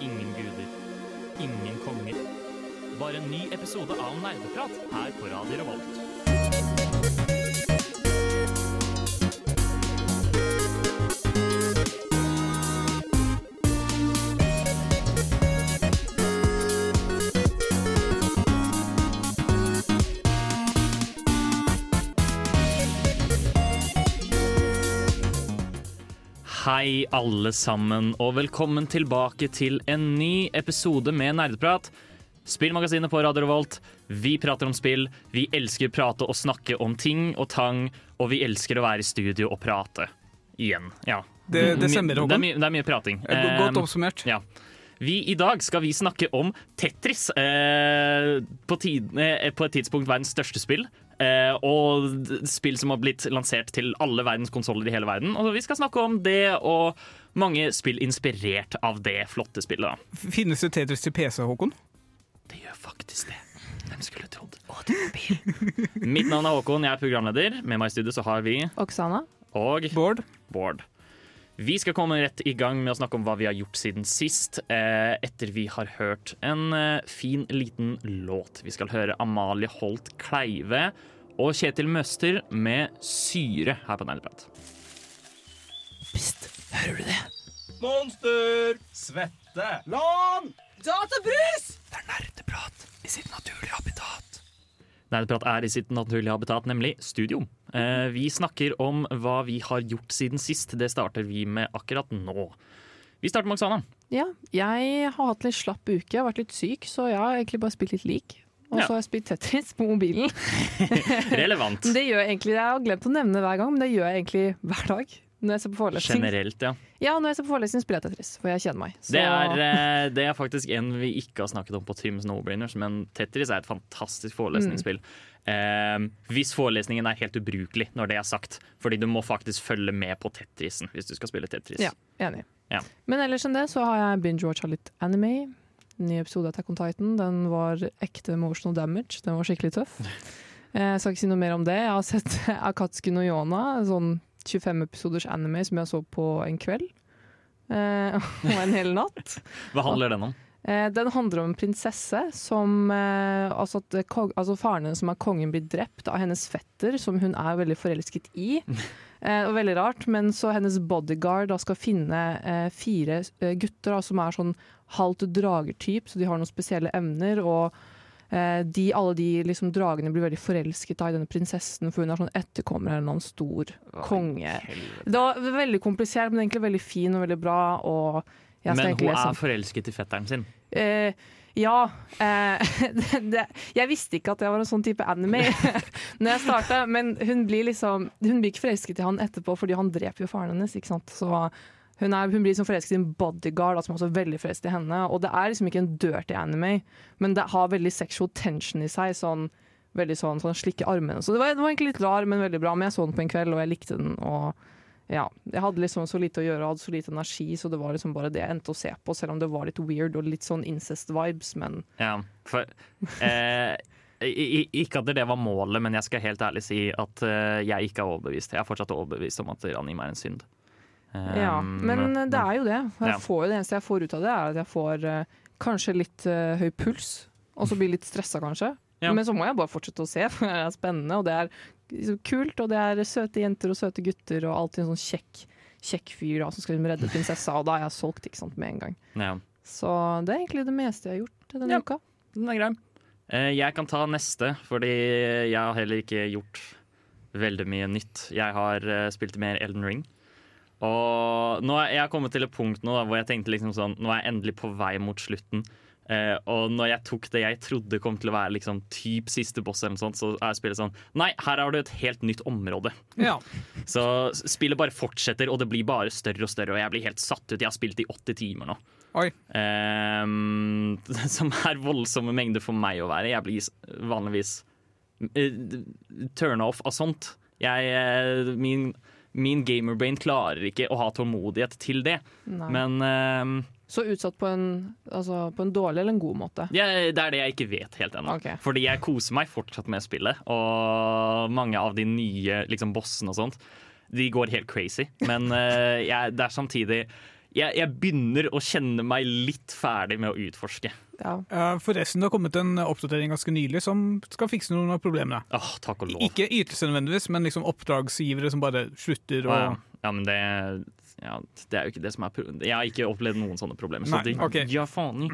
Ingen guder. Ingen konger. Bare en ny episode av Nerdeprat her på Radio Revolt. Hei, alle sammen, og velkommen tilbake til en ny episode med Nerdeprat. Spillmagasinet på Radio Revolt. Vi prater om spill, vi elsker å prate og snakke om ting og tang, og vi elsker å være i studio og prate. Igjen. Ja. Det- det stemmer, er, Håkon. mye- det er mye prating. Godt Eh, oppsummert. ja. Vi, I dag skal vi snakke om Tetris. Eh, på, tid, eh, på et tidspunkt verdens største spill. Eh, og spill som har blitt lansert til alle verdens konsoller i hele verden. Og vi skal snakke om det og mange spill inspirert av det flotte spillet. da. Finnes det Tetris til PC, Håkon? Det gjør faktisk det. Hvem skulle trodd? Mitt navn er Håkon, jeg er programleder. Med meg i studio så har vi Oksana. og Bård? Bård. Vi skal komme rett i gang med å snakke om hva vi har gjort siden sist, eh, etter vi har hørt en eh, fin, liten låt. Vi skal høre Amalie Holt Kleive og Kjetil Møster med 'Syre' her på Nerdeprat. Pst, hører du det? Monster! Svette! Lan! Databrus! Det er nerdeprat i sitt naturlige habitat. Nerdeprat er i sitt naturlige habitat, nemlig studio. Eh, vi snakker om hva vi har gjort siden sist. Det starter vi med akkurat nå. Vi starter med Oksana. Ja, jeg har hatt litt slapp uke. Jeg har vært litt syk, så jeg har egentlig bare spilt litt lik. Og Ja. jeg spilt Tetris på mobilen. Relevant. Det gjør jeg egentlig, Jeg har glemt å nevne det hver gang, men det gjør jeg egentlig hver dag. Når jeg ser på forelesning. Generelt, ja. Ja, når jeg ser på forelesning spiller jeg Tetris, for jeg kjenner meg. Så Det er, eh, det er faktisk en vi ikke har snakket om på Trims No-brainers, men Tetris er et fantastisk forelesningsspill. Eh, hvis forelesningen er helt ubrukelig når det er sagt, fordi du må faktisk følge med på Tetrisen hvis du skal spille Tetris. ja, enig. Ja. Men ellers enn det så har jeg binge-watcha litt anime. Ny episode av Attack on Titan. Den var ekte emotional damage. Den var skikkelig tøff. Eh, Jeg skal ikke si noe mer om det. Jeg har sett Akatsuki no Yona, en sånn 25 episoders anime som jeg så på en kveld. Eh, og en hel natt. Hva handler den om? Eh, den handler om en prinsesse som eh, altså, at altså Faren hennes som er kongen, blir drept av hennes fetter, som hun er veldig forelsket i. Eh, og veldig rart, men så hennes bodyguard da skal finne eh, fire eh, gutter da, som er sånn halvt dragertyp, så de har noen spesielle evner. og de, alle de liksom, dragene blir veldig forelsket da, i denne prinsessen, for hun er sånn etterkommer av en stor stor konge. Det var veldig komplisert, men egentlig veldig fin og veldig bra. Og Men hun er forelsket i fetteren sin. Eh, ja. Eh, det, det, jeg visste ikke at jeg var en sånn type anime Når jeg starta, men hun blir liksom Hun blir ikke forelsket i han etterpå, fordi han dreper jo faren hennes. Ikke sant? Så hun, er, hun blir liksom forelsket i en bodyguard, som er også veldig forelsket i henne. Og det er liksom ikke en dirty anime, men det har veldig sexual tension i seg. Sånn veldig sånn, sånn slikke armene. Så det var, det var egentlig litt rar, men veldig bra. Men jeg så den på en kveld, og jeg likte den. og ja, Jeg hadde liksom så lite å gjøre og hadde så lite energi, så det var liksom bare det jeg endte å se på, selv om det var litt weird og litt sånn incest-vibes, men Ja, for eh, Ikke at det var målet, men jeg skal helt ærlig si at eh, jeg ikke er overbevist. Jeg er fortsatt overbevist om at anime er en synd. ja. Um, Men det er jo det. Jeg får får, det eneste jeg får ut av det, er at jeg får eh, kanskje litt eh, høy puls, og så blir litt stressa kanskje. Ja. Men så må jeg bare fortsette å se, for det er spennende, og det er kult, og det er søte jenter og søte gutter, og alltid en sånn kjekk, kjekk fyr da, som skal liksom redde prinsessa, og da er jeg solgt ikke sant, med en gang. ja. Så det er egentlig det meste jeg har gjort denne Ja. uka. Den er grei. Eh, Jeg kan ta neste, fordi jeg har heller ikke gjort veldig mye nytt. Jeg har eh, spilt mer Elden Ring. Og nå er jeg kommet til et punkt nå da, hvor jeg tenkte liksom sånn Nå er jeg endelig på vei mot slutten. Eh, og når jeg tok det jeg trodde kom til å være liksom typ siste boss, eller noe sånt, så er spillet sånn Nei, her har du et helt nytt område. Ja. Så spillet bare fortsetter, og det blir bare større og større. Og jeg blir helt satt ut. Jeg har spilt i åtte timer nå. Oi. Ehm, som er voldsomme mengder for meg å være. Jeg blir vanligvis uh, turn off av sånt. Jeg, eh, min, min gamerbrain klarer ikke å ha tålmodighet til det. Nei. Men ehm, Så utsatt på en, altså, på en dårlig eller en god måte? Ja, det er det jeg ikke vet helt ennå. Okay. Fordi jeg koser meg fortsatt med spillet, og mange av de nye liksom, bossene og sånt, de går helt crazy. Men uh, jeg, det er samtidig jeg, jeg begynner å kjenne meg litt ferdig med å utforske. Ja. Eh, Forresten, det har kommet en oppdatering ganske nylig som skal fikse noen av problemene. Oh, takk og lov. Ikke ytelse nødvendigvis, men liksom oppdragsgivere som bare slutter å ja, ja. ja, men det, ja, det er jo ikke det som er Jeg har ikke opplevd noen sånne problemer. Så Nei, det, okay. ja, faen.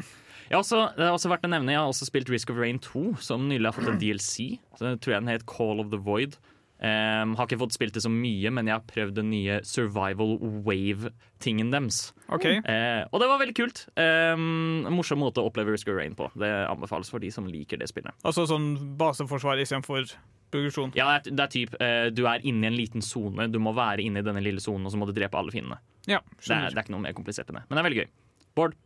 Jeg har også, det er også verdt å nevne Jeg har også spilt Risk of Rain 2, som nylig har fått en DLC. Så tror jeg den het Call of the Void. Em, har ikke fått spilt det så mye, men jeg har prøvd den nye Survival Wave-tingen deres. Okay. Uh, og det var veldig kult. Um, en morsom måte å oppleve Risk of Rain på. Det anbefales for de som liker det spillet. Altså sånn baseforsvar istedenfor progresjon. Ja, det er, det typ, uh, Du er inne i en liten sone. Du må være inne i denne lille sonen, og så må du drepe alle fiendene. Ja, Det det er ikke noe mer komplisert enn det. Men det er veldig gøy. Bård?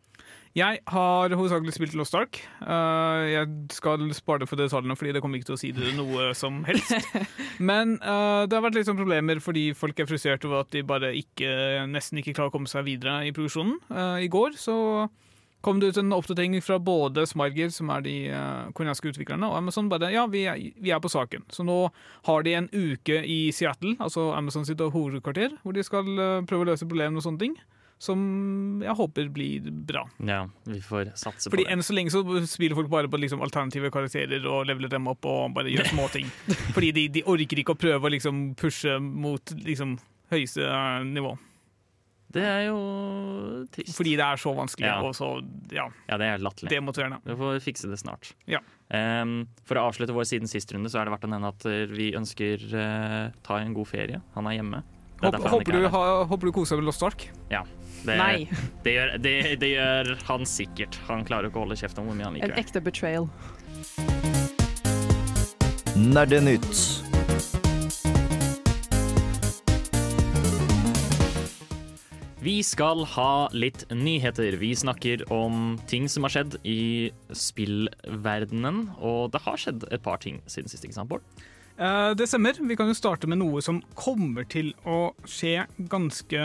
Jeg har hovedsakelig spilt Lost Ark. Uh, jeg skal spare det for detaljene, fordi det kommer ikke til å si det noe som helst. Men uh, det har vært litt sånn problemer fordi folk er frustrert over at de bare ikke, nesten ikke klarer å komme seg videre i produksjonen. Uh, I går så kom det ut en oppdatering fra både Smarger, som er de koreanske utviklerne, og Amazon bare ja, vi er, vi er på saken. Så nå har de en uke i Seattle, altså Amazon sitt hovedkvarter, hvor de skal prøve å løse problemene og sånne ting. Som jeg håper blir bra. Ja, vi får satse Fordi på det. enn så lenge så spiller folk bare på liksom alternative karakterer og leveler dem opp og bare gjør småting. Fordi de, de orker ikke å prøve å liksom pushe mot liksom høyeste nivå. Det er jo trist. Fordi det er så vanskelig Ja. og så ja, Ja, det er latterlig. demotiverende. Vi får fikse det snart. Ja. Um, for å avslutte vår siden sist runde, så er det verdt å nevne at eh, vi ønsker uh, ta en god ferie. Han er hjemme. Er Håper, håper, du, er ha, håper du koser deg med Lost Ark? Det, Nei. Det gjør, det, det gjør han sikkert. Han klarer ikke å holde kjeft om hvor mye han liker En ekte betrayal. Nerdenytt. Vi skal ha litt nyheter. Vi snakker om ting som har skjedd i spillverdenen. Og det har skjedd et par ting siden sist, ikke sant, Bård? Eh, det stemmer. Vi kan jo starte med noe som kommer til å skje ganske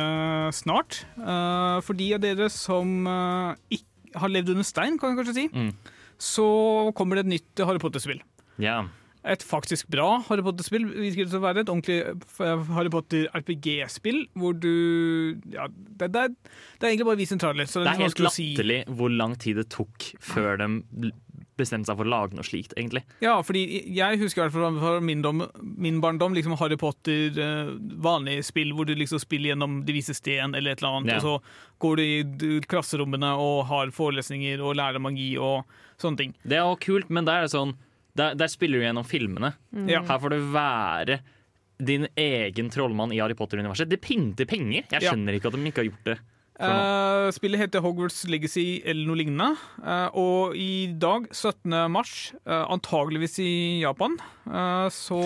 snart. Eh, for de av dere som eh, ikke har levd under stein, kan jeg kanskje si, Mm. så kommer det et nytt Harry Potter-spill. Ja. Et faktisk bra Harry Potter-spill virker det til å være. Et ordentlig eh, Harry Potter-RPG-spill hvor du Ja, det, det, er, det er egentlig bare vi sentrale. Så Det er helt latterlig si. hvor lang tid det tok før de bestemte seg for å lage noe slikt, egentlig. Ja, fordi jeg husker i hvert fall fra min, dom, min barndom liksom Harry Potter, eh, vanlig spill hvor du liksom spiller gjennom De vise sten eller et eller annet, Ja. og så går du i klasserommene og har forelesninger og lærer magi og sånne ting. Det er jo kult, men det er sånn der, der spiller du gjennom filmene. Ja. Her får du være din egen trollmann i Harry Potter-universet. Det pynter penger! Jeg Ja. skjønner ikke at de ikke har gjort det. Uh. Spillet heter Hogwarts Legacy eller noe lignende. Uh, og i dag, 17. mars, uh, antageligvis i Japan, så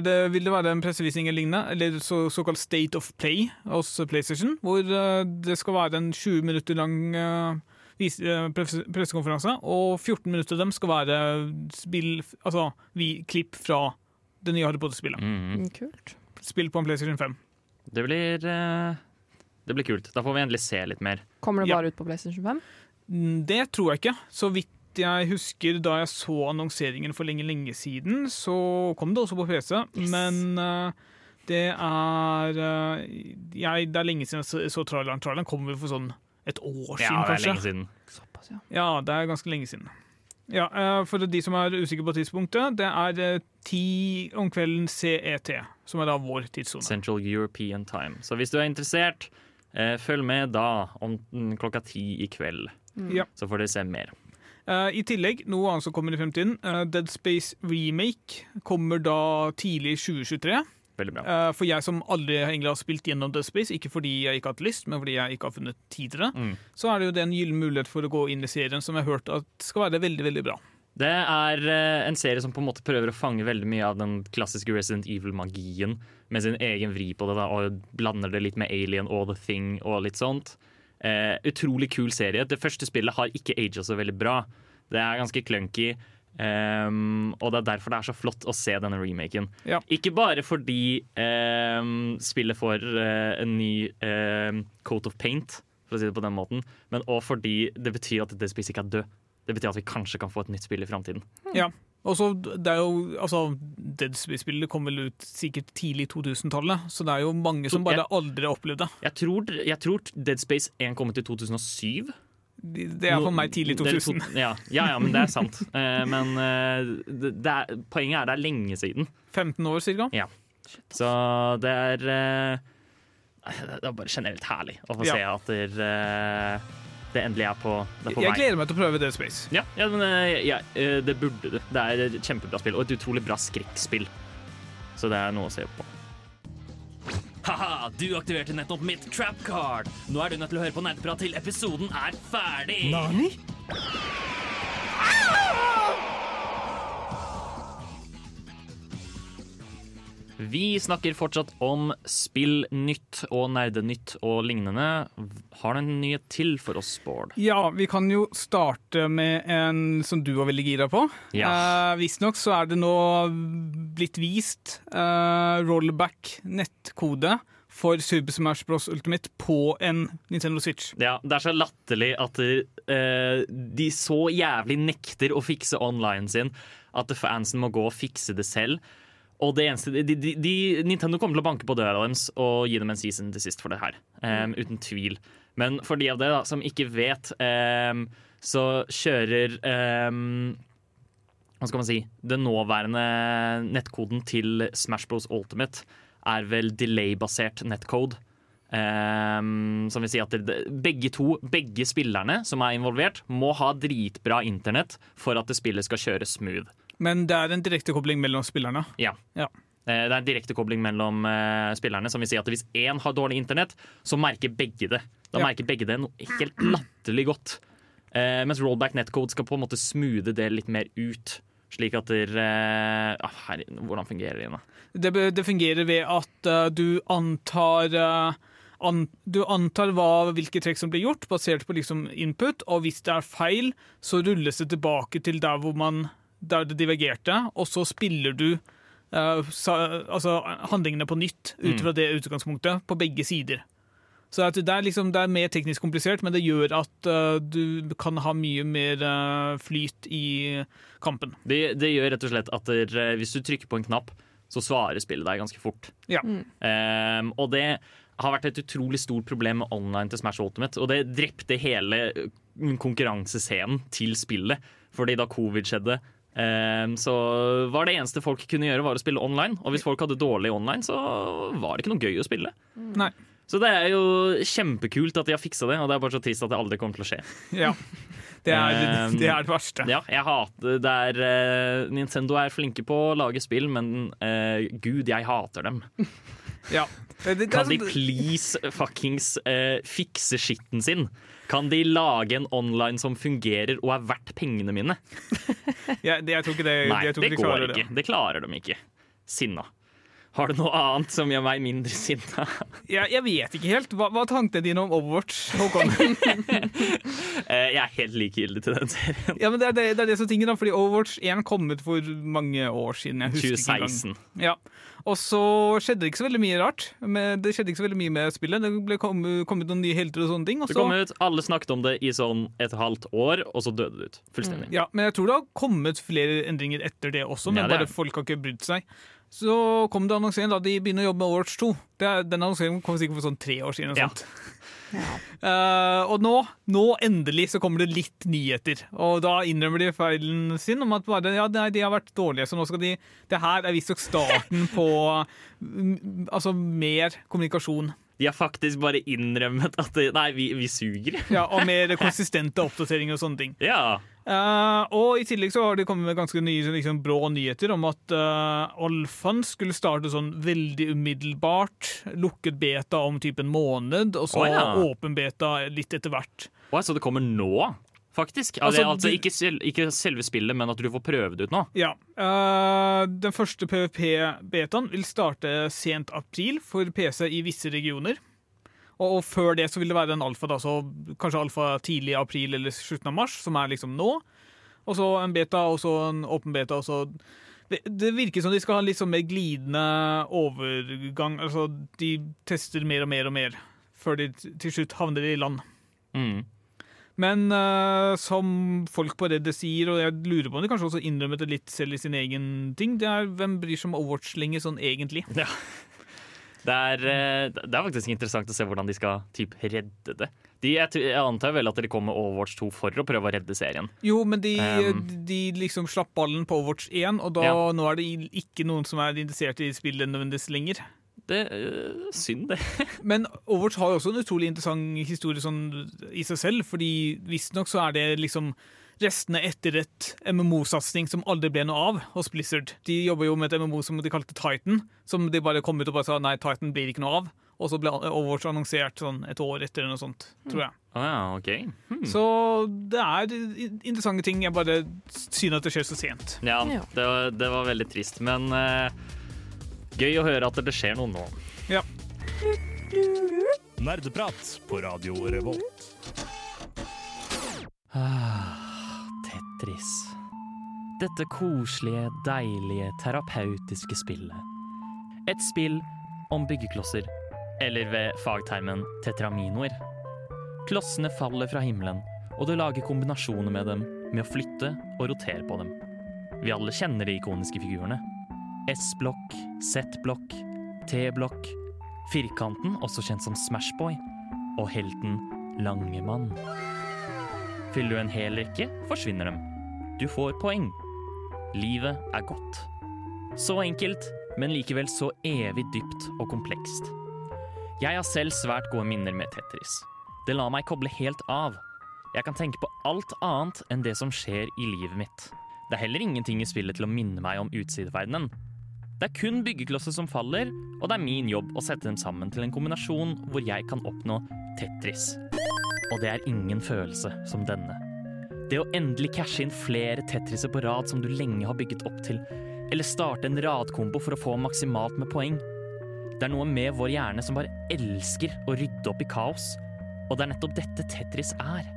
det, vil det være en pressevisning eller lignende, eller så, såkalt State of Play hos PlayStation, hvor det skal være en 20 minutter lang eh, pressekonferanse, og 14 minutter av dem skal være spill, altså vi, klipp fra det nye Harry Potter-spillet. Mhm. Mm, Kult. Spill på en PlayStation 5. Det blir eh, Det blir kult. Da får vi endelig se litt mer. Kommer det Ja. bare ut på PlayStation 5? Mm, Det tror jeg ikke. Så vidt jeg husker da jeg så annonseringen for lenge, lenge siden, så kom det også på PC. Yes. Men eh, det er jeg, Det er lenge siden jeg så, så traileren. Traileren kom vel for sånn et år siden, Ja, det er kanskje. lenge siden. Såpass, ja. Ja, det er ganske lenge siden. Ja, eh, For de som er usikre på tidspunktet, det er eh, ti om kvelden CET, som er da vår tidssone. Central European Time. Så hvis du er interessert, eh, følg med da om mm, klokka ti i kveld. Ja. Så får dere se mer. Eh, I tillegg, noe annet som kommer i fremtiden, Dead Space Remake kommer da tidlig i 2023. Veldig bra. Eh, For jeg som aldri egentlig har spilt gjennom Dead Space, ikke fordi jeg ikke har hatt lyst, men fordi jeg ikke har funnet tid til det, Mm. så er det jo det en gyllen mulighet for å gå inn i serien som jeg har hørt at skal være veldig, veldig bra. Det er eh, en serie som på en måte prøver å fange veldig mye av den klassiske Resident Evil-magien med sin egen vri på det, da, og blander det litt med Alien og The Thing og litt sånt. Eh, utrolig kul serie. Det første spillet har ikke aga så veldig bra. Det er ganske clunky. Ehm, og det er derfor det er så flott å se denne remaken. Ja. Ikke bare fordi um, spillet får uh, en ny uh, coat of paint, for å si det på den måten, men òg fordi det betyr at Dead Space ikke er død. Det betyr at vi kanskje kan få et nytt spill i framtiden. Og så, det er jo, altså, Dead Space-spillet kom vel ut sikkert tidlig i 2000-tallet, så det er jo mange som bare jeg, aldri har opplevd det. Jeg tror, jeg tror Dead Space 1 kom ut i 2007. De- Det er for meg tidlig er 2000. Ja, ja, ja, men det er sant. Eh, men eh, det, er, poenget er det er lenge siden. 15 år cirka. Så det er eh, Det er bare generelt herlig å få Ja. se at det, det endelig er på, det er på Jeg vei. gleder meg til å prøve Dead Space. Ja, ja men ja, det burde du. Det er et kjempebra spill, og et utrolig bra skrekkspill. Så det er noe å se på. Haha, du aktiverte nettopp mitt trap card. Nå er du nødt til å høre på nerdeprat til episoden er ferdig. Nani? Vi snakker fortsatt om spill nytt og nerdenytt og lignende. Har du en nyhet til for oss, Bård? Ja, vi kan jo starte med en som du var veldig gira på. Ja. Eh, Visstnok så er det nå blitt vist eh, rollback nettkode for Super Smash Bros. Ultimate på en Nintendo Switch. Ja, Det er så latterlig at eh, de så jævlig nekter å fikse online sin at fansen må gå og fikse det selv. Og det eneste, de, de, de, Nintendo kommer til å banke på døra deres og gi dem en season til sist for det her. Um, uten tvil. Men for de av dere som ikke vet, um, så kjører um, Hva skal man si? Den nåværende nettkoden til Smash Bros Ultimate er vel delay-basert nettcode. Som vil si at begge to, begge spillerne som er involvert, må ha dritbra internett for at det spillet skal kjøre smooth. Men det er en direktekobling mellom spillerne. Ja. Ja. Eh, Det er en direktekobling mellom eh, spillerne, som vil si at hvis én har dårlig internett, så merker begge det. Da Ja. merker begge det noe helt latterlig godt. Eh, mens rollback netcode skal på en måte smoothe det litt mer ut. Slik at det eh, her, Hvordan fungerer det igjen, da? Det, det fungerer ved at uh, du antar uh, an, Du antar hva, hvilke trekk som blir gjort, basert på liksom input, og hvis det er feil, så rulles det tilbake til der hvor man der det divergerte, og så spiller du uh, sa, altså, handlingene på nytt ut fra det utgangspunktet, på begge sider. Så at det, er liksom, det er mer teknisk komplisert, men det gjør at uh, du kan ha mye mer uh, flyt i kampen. Det, det gjør rett og slett at der, hvis du trykker på en knapp, så svarer spillet deg ganske fort. Ja. Ehm, og det har vært et utrolig stort problem med online til Smash Ultimate. Og det drepte hele konkurransescenen til spillet. Fordi da covid skjedde, så var det eneste folk kunne gjøre, var å spille online. Og hvis folk hadde dårlig online, så var det ikke noe gøy å spille. Nei. Så det er jo kjempekult at de har fiksa det, og det er bare så trist at det aldri kommer til å skje. Ja. Det er Um, det, er det verste. Ja, jeg hater det er, eh, Nintendo er flinke på å lage spill, men uh, gud, jeg hater dem. Ja. Det, det, det, Kan de sånn- please fuckings eh, fikse skitten sin? Kan de lage en online som fungerer og er verdt pengene mine? ja, det, jeg tror ikke det, Nei, jeg tror det de går ikke. Det klarer de ikke. Sinna. Har du noe annet som gjør meg mindre sinna? Jeg, jeg vet ikke helt. Hva, hva er tankene dine om Overwatch, Håkon? Eh, jeg er helt likegyldig til den serien. ja, men det er det, det er det som tingen da, fordi Overwatch 1 kom ut for mange år siden. Jeg husker ikke 2016. Ja. Og så skjedde det ikke så veldig mye rart. Men det skjedde ikke så veldig mye med spillet. Det ble kom, kom ut noen nye helter og sånne ting. Og Det kom ut, alle snakket om det i sånn et halvt år, og så døde det ut. Fullstendig. ja, men jeg tror det har kommet flere endringer etter det også, men Ja, det bare folk har ikke brydd seg. Så kom det annonsering da de begynner å jobbe med Overwatch 2. Det er, den annonseringen kom sikkert for sånn tre år siden. Og Ja. Eh, og nå, nå endelig så kommer det litt nyheter. Og da innrømmer de feilen sin om at bare, ja, nei, de har vært dårlige. Så nå skal de Det her er visstnok starten på mm, altså mer kommunikasjon. De har faktisk bare innrømmet at det, Nei, vi, vi suger. Ja, og mer konsistente oppdateringer og sånne ting. Ja. Uh, og i tillegg så har de kommet med ganske nye liksom, brå nyheter om at uh, Olfan skulle starte sånn veldig umiddelbart. Lukket beta om type en måned, og så oh, ja. åpen beta litt etter hvert. Oh, så det kommer nå, faktisk? Altså, Altså, altså ikke, sel, ikke selve spillet, men at du får prøve det ut nå? Ja. Uh, den første PVP-betaen vil starte sent april for PC i visse regioner. Og, og før det så vil det være en alfa, da, så kanskje alfa tidlig i april eller slutten av mars, som er liksom nå. Og så en beta, og så en åpen beta, og så det, det virker som de skal ha litt sånn mer glidende overgang. Altså, de tester mer og mer og mer før de til slutt havner i land. Mm. Men uh, som folk på Reddit sier, og jeg lurer på om de kanskje også innrømmet det litt selv i sin egen ting, det er hvem bryr seg om Overwatch lenger sånn egentlig? Ja. Det er, eh, det er faktisk interessant å se hvordan de skal typ, redde det. De, jeg, jeg antar vel at de kommer med Overwatch 2 for å prøve å redde serien. Jo, men de, Um. de liksom slapp ballen på Overwatch 1, og da, Ja. nå er det ikke noen som er interessert i spillet nødvendigvis lenger. Det er synd, det. Men Overwatch har jo også en utrolig interessant historie sånn i seg selv, fordi visstnok så er det liksom restene etter et MMO-satsing som aldri ble noe av hos Blizzard. De jobber jo med et MMO som de kalte Titan, som de bare kom ut og bare sa nei, Titan blir ikke noe av. Og så ble Overwatch annonsert sånn et år etter eller noe sånt, tror jeg. Ah, ja, OK. Hmm. Så det er interessante ting. Jeg bare syner at det skjer så sent. Ja, det var, det var veldig trist, men eh, gøy å høre at det skjer noe nå. Ja. Nerdeprat på Radio Revolt. Tetris. Dette koselige, deilige, terapeutiske spillet. Et spill om byggeklosser, eller ved fagtermen tetraminoer. Klossene faller fra himmelen, og du lager kombinasjoner med dem med å flytte og rotere på dem. Vi alle kjenner de ikoniske figurene. S-blokk, Z-blokk, T-blokk, firkanten, også kjent som Smashboy, og helten Langemann. Fyller du en hel rekke, forsvinner dem. Du får poeng. Livet er godt. Så enkelt, men likevel så evig dypt og komplekst. Jeg har selv svært gode minner med Tetris. Det lar meg koble helt av. Jeg kan tenke på alt annet enn det som skjer i livet mitt. Det er heller ingenting i spillet til å minne meg om utsideverdenen. Det er kun byggeklosser som faller, og det er min jobb å sette dem sammen til en kombinasjon hvor jeg kan oppnå Tetris. Og det er ingen følelse som denne. Det å endelig cashe inn flere Tetriser på rad som du lenge har bygget opp til, eller starte en radkombo for å få maksimalt med poeng. Det er noe med vår hjerne som bare elsker å rydde opp i kaos, og det er nettopp dette Tetris er.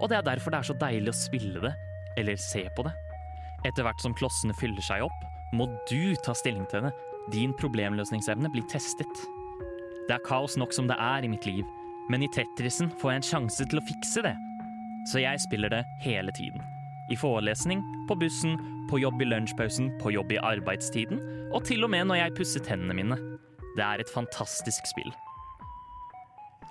Og det er derfor det er så deilig å spille det, eller se på det. Etter hvert som klossene fyller seg opp, må du ta stilling til det. Din problemløsningsevne blir testet. Det er kaos nok som det er i mitt liv, men i Tetrisen får jeg en sjanse til å fikse det. Så jeg spiller det hele tiden. I forelesning, på bussen, på jobb i lunsjpausen, på jobb i arbeidstiden, og til og med når jeg pusser tennene mine. Det er et fantastisk spill.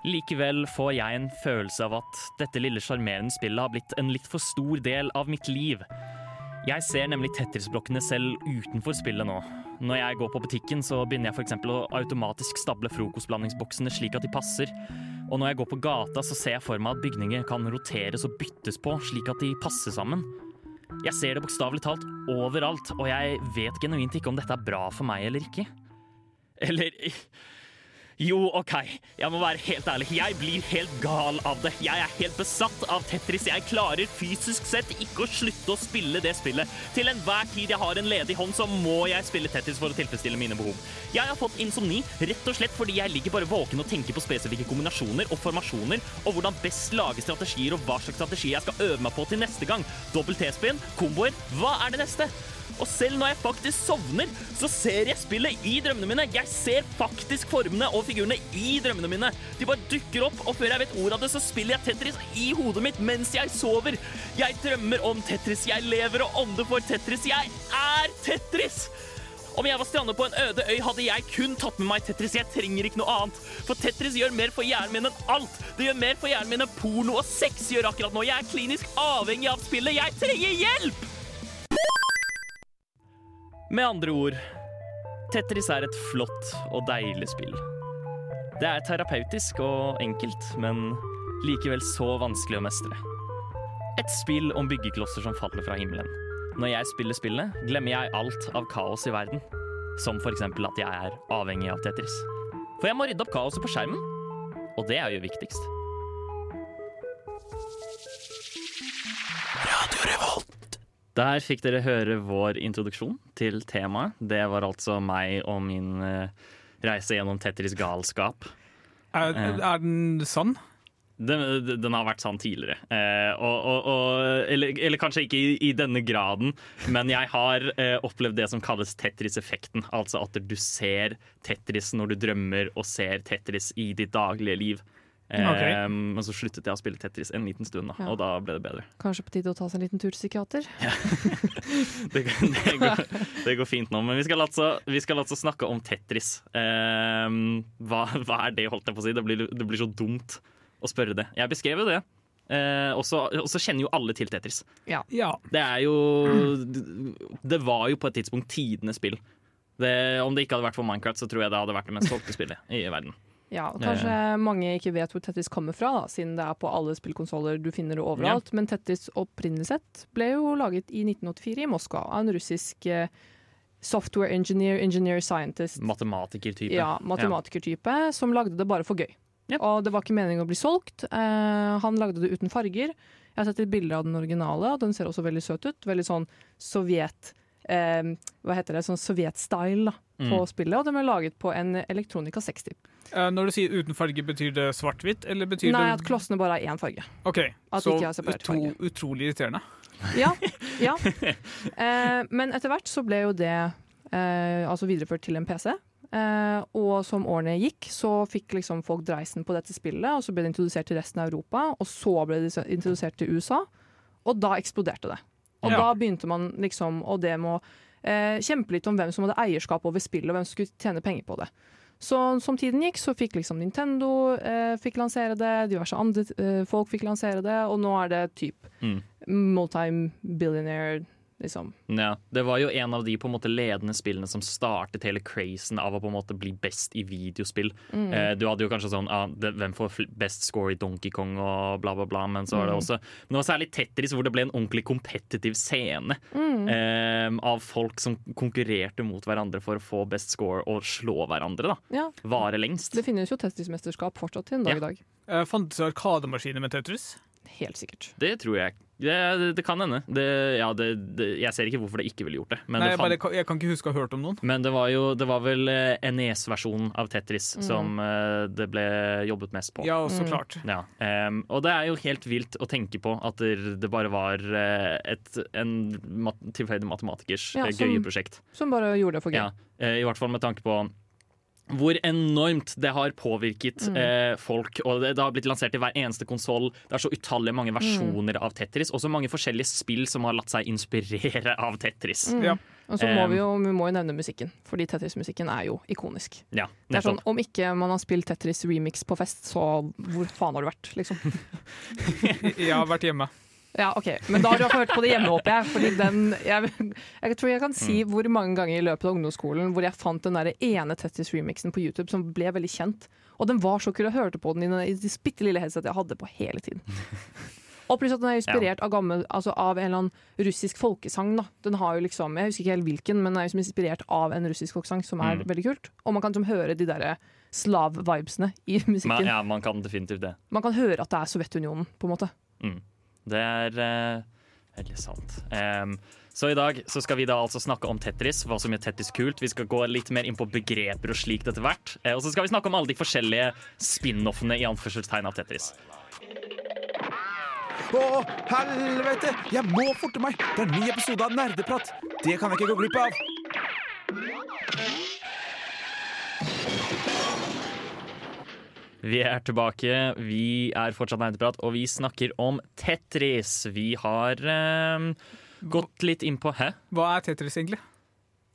Likevel får jeg en følelse av at dette lille sjarmerende spillet har blitt en litt for stor del av mitt liv. Jeg ser nemlig Tetris-blokkene selv utenfor spillet nå. Når jeg går på butikken, så begynner jeg f.eks. å automatisk stable frokostblandingsboksene slik at de passer. Og når jeg går på gata, så ser jeg for meg at bygninger kan roteres og byttes på slik at de passer sammen. Jeg ser det bokstavelig talt overalt, og jeg vet genuint ikke om dette er bra for meg eller ikke. Eller Jo, OK, jeg må være helt ærlig. Jeg blir helt gal av det. Jeg er helt besatt av Tetris. Jeg klarer fysisk sett ikke å slutte å spille det spillet. Til enhver tid jeg har en ledig hånd, så må jeg spille Tetris for å tilfredsstille mine behov. Jeg har fått insomni rett og slett fordi jeg ligger bare våken og tenker på spesifikke kombinasjoner og formasjoner, og hvordan best lage strategier og hva slags strategi jeg skal øve meg på til neste gang. Dobbel T-spinn, komboer, hva er det neste? Og selv når jeg faktisk sovner, så ser jeg spillet i drømmene mine. Jeg ser faktisk formene og figurene i drømmene mine. De bare dukker opp, og før jeg vet ordet av det, så spiller jeg Tetris i hodet mitt mens jeg sover. Jeg drømmer om Tetris, jeg lever og ånder for Tetris. Jeg er Tetris! Om jeg var strandet på en øde øy, hadde jeg kun tatt med meg Tetris. Jeg trenger ikke noe annet. For Tetris gjør mer for hjernen min enn alt. Det gjør mer for hjernen min enn porno og sex gjør akkurat nå. Jeg er klinisk avhengig av spillet. Jeg trenger hjelp! Med andre ord Tetris er et flott og deilig spill. Det er terapeutisk og enkelt, men likevel så vanskelig å mestre. Et spill om byggeklosser som faller fra himmelen. Når jeg spiller spillet, glemmer jeg alt av kaos i verden. Som f.eks. at jeg er avhengig av Tetris. For jeg må rydde opp kaoset på skjermen, og det er jo viktigst. Der fikk dere høre vår introduksjon til temaet. Det var altså meg og min eh, reise gjennom Tetris galskap. Er, er den sann? Den, den har vært sann tidligere. Eh, og, og, og, eller, eller kanskje ikke i, i denne graden, men jeg har eh, opplevd det som kalles Tetris-effekten. Altså at du ser Tetris når du drømmer, og ser Tetris i ditt daglige liv. Ok. Eh, Men så sluttet jeg å spille Tetris en liten stund, da, Ja. og da ble det bedre. Kanskje på tide å ta seg en liten tur til psykiater? Det, det, går, det går fint nå, men vi skal altså, vi skal altså snakke om Tetris. Eh, hva, hva er det, holdt jeg på å si? Det blir, det blir så dumt å spørre det. Jeg beskrev jo det. Eh, og så kjenner jo alle til Tetris. Ja. Det er jo Det var jo på et tidspunkt tidenes spill. Det, om det ikke hadde vært for Minecraft, så tror jeg det hadde vært det mest solgte spillet i verden. Ja, og Kanskje mange ikke vet hvor Tetris kommer fra, da, siden det er på alle spillkonsoller. Du finner det overalt. Men Tetris opprinnelig sett ble jo laget i 1984 i Moskva av en russisk eh, software engineer, engineer scientist. Matematikertype. Ja, matematikertype som lagde det bare for gøy. Ja. Og det var ikke meningen å bli solgt. Eh, han lagde det uten farger. Jeg har sett et bilde av den originale, og den ser også veldig søt ut. Veldig sånn sovjet... Eh, hva heter det? Sånn sovjet-style på Mm. spillet. Og den ble laget på en Electronica 60. Eh, Når du sier uten farge, betyr det svart-hvitt? Nei, det at klossene bare har én farge. Ok, At så utro, utrolig irriterende. Ja, ja. Eh, men etter hvert så ble jo det eh, altså videreført til en PC. Eh, og som årene gikk, så fikk liksom folk dreisen på dette spillet, og så ble det introdusert til resten av Europa, og så ble det introdusert til USA, og da eksploderte det. Og Ja. da begynte man liksom, å eh, kjempe litt om hvem som hadde eierskap over spillet, og hvem som skulle tjene penger på det. Så som tiden gikk, så fikk liksom Nintendo eh, fikk lansere det, diverse andre eh, folk fikk lansere det, og nå er det typ Mm. multi-billionaire, liksom. Ja, det var jo en av de på en måte ledende spillene som startet hele crazen av å på en måte bli best i videospill. Mm. Eh, du hadde jo kanskje sånn ah, det, Hvem får best score i Donkey Kong og bla, bla, bla. Men så var det Mm. også Men det var særlig Tetris, hvor det ble en ordentlig kompetitiv scene Mm. eh, av folk som konkurrerte mot hverandre for å få best score og slå hverandre. da Ja, Vare lengst. det finnes jo Tetris-mesterskap fortsatt til en dag Ja. i dag. Uh, Fantes det arkademaskiner med Tetris? Helt sikkert. Det tror jeg. Det, det, kan hende. Det, ja, det, det, jeg ser ikke hvorfor det ikke ville gjort det. Men Nei, det jeg, bare, kan- jeg kan ikke huske å ha hørt om noen. Men det var jo det var vel eh, NES-versjonen av Tetris Mm. som uh, det ble jobbet mest på. Ja, så Mm. klart. Ja, Um, og det er jo helt vilt å tenke på at det, bare var eh, et, en mat tilfeldig matematikers Ja, som- gøye prosjekt. Som bare gjorde det for gøy. Ja, uh, I hvert fall med tanke på hvor enormt det har påvirket Mm. eh, folk. Og det, det har blitt lansert i hver eneste konsoll. Det er så utallige mange versjoner av Tetris. Og så mange forskjellige spill som har latt seg inspirere av Tetris. Mm. Ja. Og så må Um, vi jo vi må jo nevne musikken, fordi Tetris-musikken er jo ikonisk. Ja, Det er sånn. Om ikke man har spilt Tetris remix på fest, så hvor faen har du vært? liksom? Jeg har vært hjemme. Ja, ok, Men da har du hørt på det hjemme, håper jeg. Fordi den, jeg, jeg tror jeg kan si Mm. hvor mange ganger i løpet av ungdomsskolen hvor jeg fant den der ene Tettis-remixen på YouTube som ble veldig kjent. Og den var så kul. Jeg hørte på den i det bitte lille headsetet jeg hadde på hele tiden. Og pluss at den er inspirert av, gammel, altså av en eller annen russisk folkesang. Da. Den har jo liksom, Jeg husker ikke helt hvilken, men den er jo som inspirert av en russisk folkesang, som er Mm. veldig kult. Og man kan liksom høre de derre slav-vibesene i Men, musikken. ja, man kan definitivt det. Man kan høre at det er Sovjetunionen, på en måte. Det er eh, veldig sant. Um, så i dag så skal vi da altså snakke om Tetris, hva som gjør Tetris kult. Vi skal gå litt mer inn på begreper og slikt etter hvert. Eh, og så skal vi snakke om alle de forskjellige spin-offene i anførselstegn av Tetris. Å, helvete! Jeg må forte meg! Det er en ny episode av Nerdeprat. Det kan jeg ikke gå glipp av. Vi er tilbake. Vi er fortsatt Nerdeprat, og vi snakker om Tetris. Vi har em, gått litt inn på Hæ? Hva er Tetris egentlig?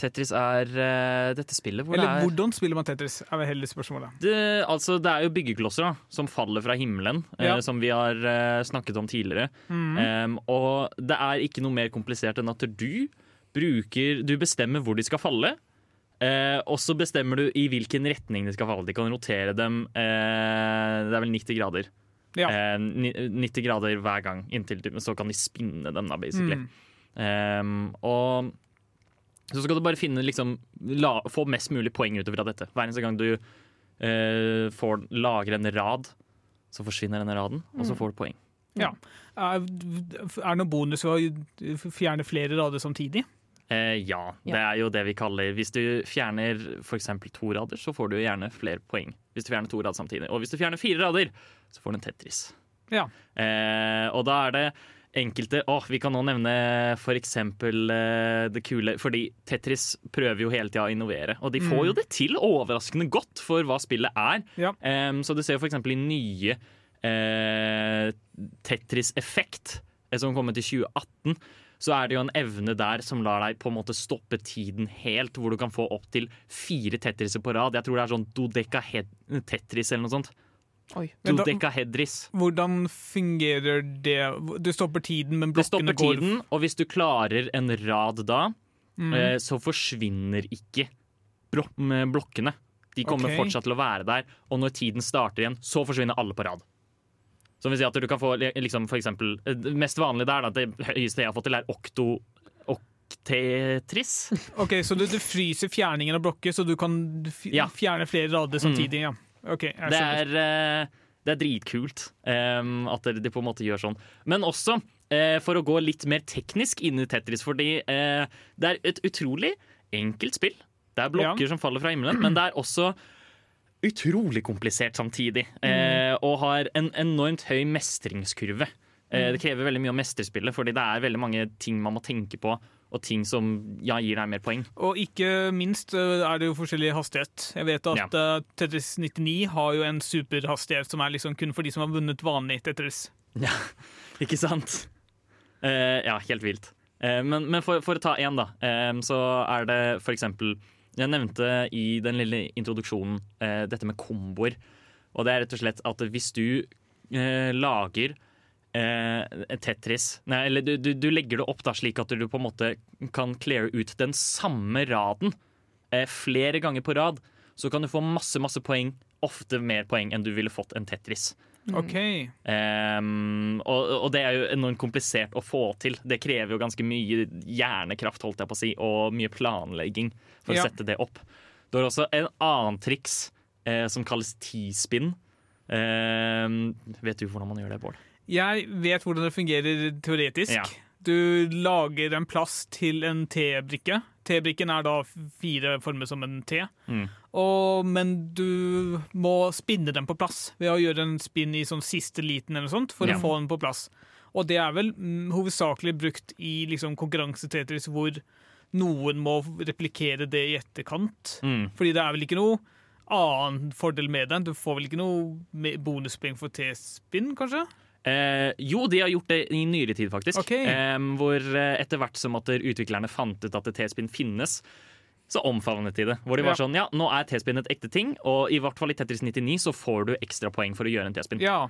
Tetris er eh, dette spillet hvor Eller det er hvordan spiller man Tetris? er vel heller spørsmålet. det, altså, det er jo byggeklosser da, som faller fra himmelen, eh, Ja. som vi har eh, snakket om tidligere. Em, og det er ikke noe mer komplisert enn at du bruker Du bestemmer hvor de skal falle. Eh, og så bestemmer du i hvilken retning de skal falle. De kan rotere dem eh, Det er vel 90 grader. Ja. Eh, 90 grader hver gang, inntil så kan de spinne dem, da, basically. Mm. Em, og så skal du bare finne liksom, la, få mest mulig poeng utover av dette. Hver eneste gang du eh, får, lager en rad, så forsvinner denne raden, og så får du poeng. Ja. Er det noen bonus ved å fjerne flere rader samtidig? Eh, ja, det er jo det vi kaller Hvis du fjerner f.eks. to rader, så får du gjerne flere poeng. Hvis du fjerner to rader samtidig. Og hvis du fjerner fire rader, så får du en Tetris. Ja. Eh, og da er det enkelte Åh, Vi kan nå nevne eksempel eh, det kule Fordi Tetris prøver jo hele tida å innovere, og de får jo det til overraskende godt for hva spillet er. Ja. Eh, så du ser f.eks. i nye eh, Tetris Effekt, eh, som kommer til 2018, så er det jo en evne der som lar deg på en måte stoppe tiden helt, hvor du kan få opptil fire Tetriser på rad. Jeg tror det er sånn dodekahed-tetris eller noe sånt. Dodekahedris. Hvordan fungerer det? Du stopper tiden, men blokkene Det blokkene stopper går tiden, og hvis du klarer en rad da, Mm. eh, så forsvinner ikke blokkene. De kommer okay. fortsatt til å være der, og når tiden starter igjen, så forsvinner alle på rad. Som vil si at du kan få liksom, for eksempel eh, Det mest vanlige der, da, det høyeste jeg har fått til, er okto... Oktetris. Ok, Så du, du fryser fjerningen av blokker, så du kan Ja. Mm. fjerne flere rader samtidig? Ja. Okay, Det er, eh, det er dritkult um, at de på en måte gjør sånn. Men også uh, for å gå litt mer teknisk inn i Tetris, fordi uh, det er et utrolig enkelt spill. Det er blokker som faller fra himmelen, men det er også utrolig komplisert samtidig. Eh, og har en enormt høy mestringskurve. Eh, det krever veldig mye å mestre spillet, fordi det er veldig mange ting man må tenke på, og ting som ja, gir deg mer poeng. Og ikke minst øh, er det jo forskjellig hastighet. Jeg vet at ja. Tetris 99 har jo en superhastighet som er liksom kun for de som har vunnet vanlig Tetris. Ja, ikke sant? Uh, ja, helt vilt. Uh, men men for, for å ta én, da, uh, så er det for eksempel Jeg nevnte i den lille introduksjonen eh, dette med komboer. Og det er rett og slett at hvis du eh, lager eh, Tetris Nei, eller du, du, du legger det opp da slik at du på en måte kan cleare ut den samme raden eh, flere ganger på rad, så kan du få masse, masse poeng. Ofte mer poeng enn du ville fått en Tetris. OK. Um, og, og det er jo enormt komplisert å få til. Det krever jo ganske mye hjernekraft holdt jeg på å si, og mye planlegging for Ja. å sette det opp. Du har også en annen triks eh, som kalles T-spin. Ehm, vet du hvordan man gjør det, Bård? Jeg vet hvordan det fungerer teoretisk. Ja. Du lager en plass til en T-brikke. T-brikken er da fire former som en T. Mm. Og, men du må spinne den på plass ved å gjøre en spinn i sånn siste liten eller sånt for Ja. å få den på plass. Og det er vel mm, hovedsakelig brukt i liksom, konkurransetetris hvor noen må replikere det i etterkant. Mm. Fordi det er vel ikke noe annen fordel med den. Du får vel ikke noe bonuspoeng for T-spinn, kanskje? Eh, jo, de har gjort det i nyere tid, faktisk. Okay. Eh, hvor etter hvert som at utviklerne fant ut at T-spinn finnes, så omfavnet de det. Hvor de var Ja. sånn Ja, nå er T-spinn et ekte ting, og i hvert fall i Tetris 99 så får du ekstra poeng for å gjøre en T-spinn. Ja.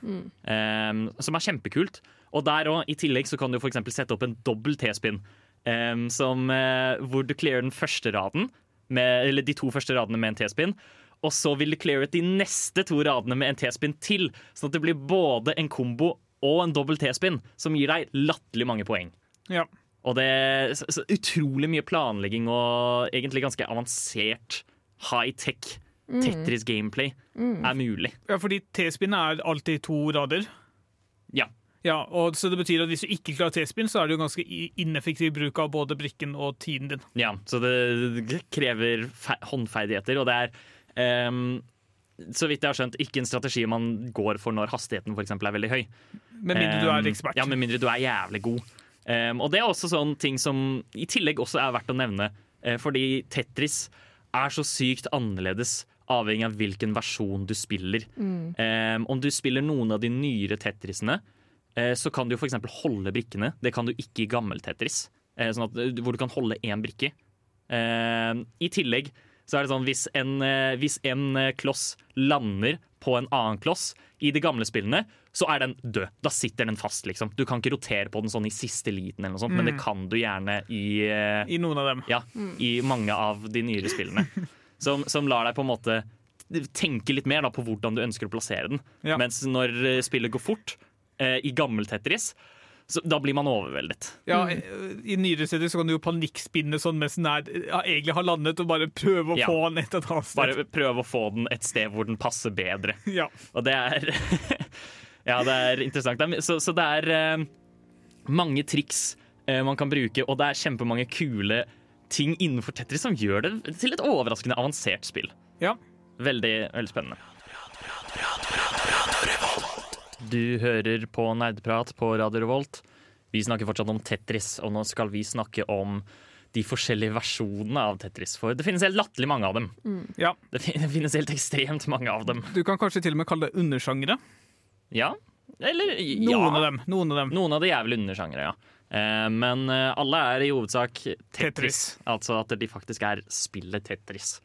Em, som er kjempekult. Og der òg, i tillegg, så kan du for eksempel sette opp en dobbel T-spinn. Um, som, eh, hvor du clearer den første raden, med, eller de to første radene med en T-spinn. Og så vil du cleare ut de neste to radene med en T-spinn til. Sånn at det blir både en kombo og en dobbel T-spinn, som gir deg latterlig mange poeng. ja. Og det er så, så utrolig mye planlegging og egentlig ganske avansert high-tech Tetris gameplay er mulig. Ja, fordi T-spinn er alltid to rader. Ja. Ja, og så det betyr at Hvis du ikke klarer T-spinn, så er det jo ganske ineffektiv bruk av både brikken og tiden din. Ja, så det krever håndferdigheter, og det er um, så vidt jeg har skjønt, ikke en strategi man går for når hastigheten for eksempel, er veldig høy. Med mindre du er Ehm, ekspert. Ja, med mindre du er jævlig god. Ehm, og det er også sånn ting som i tillegg også er verdt å nevne, uh, fordi Tetris er så sykt annerledes avhengig av hvilken versjon du spiller. Ehm, om du spiller noen av de nyere Tetrisene, uh, så kan du f.eks. holde brikkene. Det kan du ikke i gammel Tetris, uh, sånn at, hvor du kan holde én brikke. Ehm, I tillegg så er det sånn hvis en, eh, hvis en eh, kloss lander på en annen kloss i de gamle spillene, så er den død. Da sitter den fast, liksom. Du kan ikke rotere på den sånn i siste liten, eller noe sånt, men det kan du gjerne i, eh, I noen av dem. ja, i mange av de nyere spillene. Som, som lar deg på en måte tenke litt mer da, på hvordan du ønsker å plassere den. Ja. Mens når spillet går fort, eh, i gammel Tetris, så da blir man overveldet. Ja, I nyere serier kan du jo panikkspinne sånn mens den er, ja, egentlig har landet, og bare prøve å Ja. få den et eller annet sted. Bare prøve å få den et sted hvor den passer bedre. Ja. Og det er Ja, det er interessant. Er- Så, så det er eh, mange triks eh, man kan bruke, og det er kjempemange kule ting innenfor Tetris som gjør det til et overraskende avansert spill. ja. Veldig, veldig spennende. Du hører på Nerdprat på Radio Revolt. Vi snakker fortsatt om Tetris, og nå skal vi snakke om de forskjellige versjonene av Tetris. For det finnes helt latterlig mange av dem. Ja. Det finnes helt ekstremt mange av dem. Du kan kanskje til og med kalle det undersjangere. Ja. Eller ja. Noen av dem. Noen av dem. Noen av de er vel undersjangere, ja. Eh, men eh, alle er i hovedsak Tetris. Tetris. Altså at de faktisk er spillet Tetris.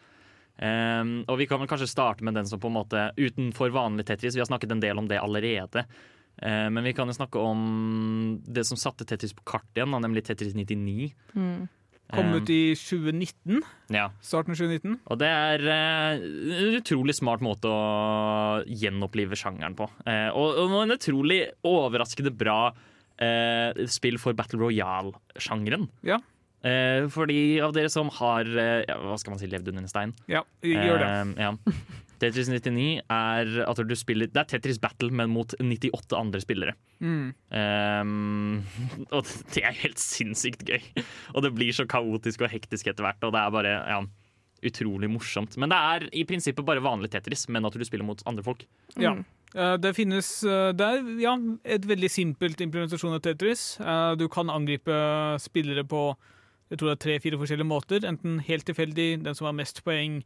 Eh, og vi kan vel kanskje starte med den som på en måte utenfor vanlig Tetris. Vi har snakket en del om det allerede. Uh, men vi kan jo snakke om det som satte Tetris på kartet igjen, da, nemlig Tetris 99. Kom Eh, ut i 2019. ja. Starten av 2019. Og det er uh, en utrolig smart måte å gjenopplive sjangeren på. Uh, og, og en utrolig overraskende bra uh, spill for Battle Royale-sjangeren. Ja. Eh, for de av dere som har eh, ja, hva skal man si, levd under en stein. Ja, gjør det. Eh, ja. Tetris 99 er at du spiller Det er Tetris Battle, men mot 98 andre spillere. Mm. Um, og det er helt sinnssykt gøy. Og det blir så kaotisk og hektisk etter hvert. Og det er bare ja, utrolig morsomt. Men det er i prinsippet bare vanlig Tetris, men at du spiller mot andre folk. Ja. Eh, Det finnes Det er ja, et veldig simpelt implementasjon av Tetris. Eh, Du kan angripe spillere på jeg tror det er tre-fire forskjellige måter. Enten helt tilfeldig, den som har mest poeng,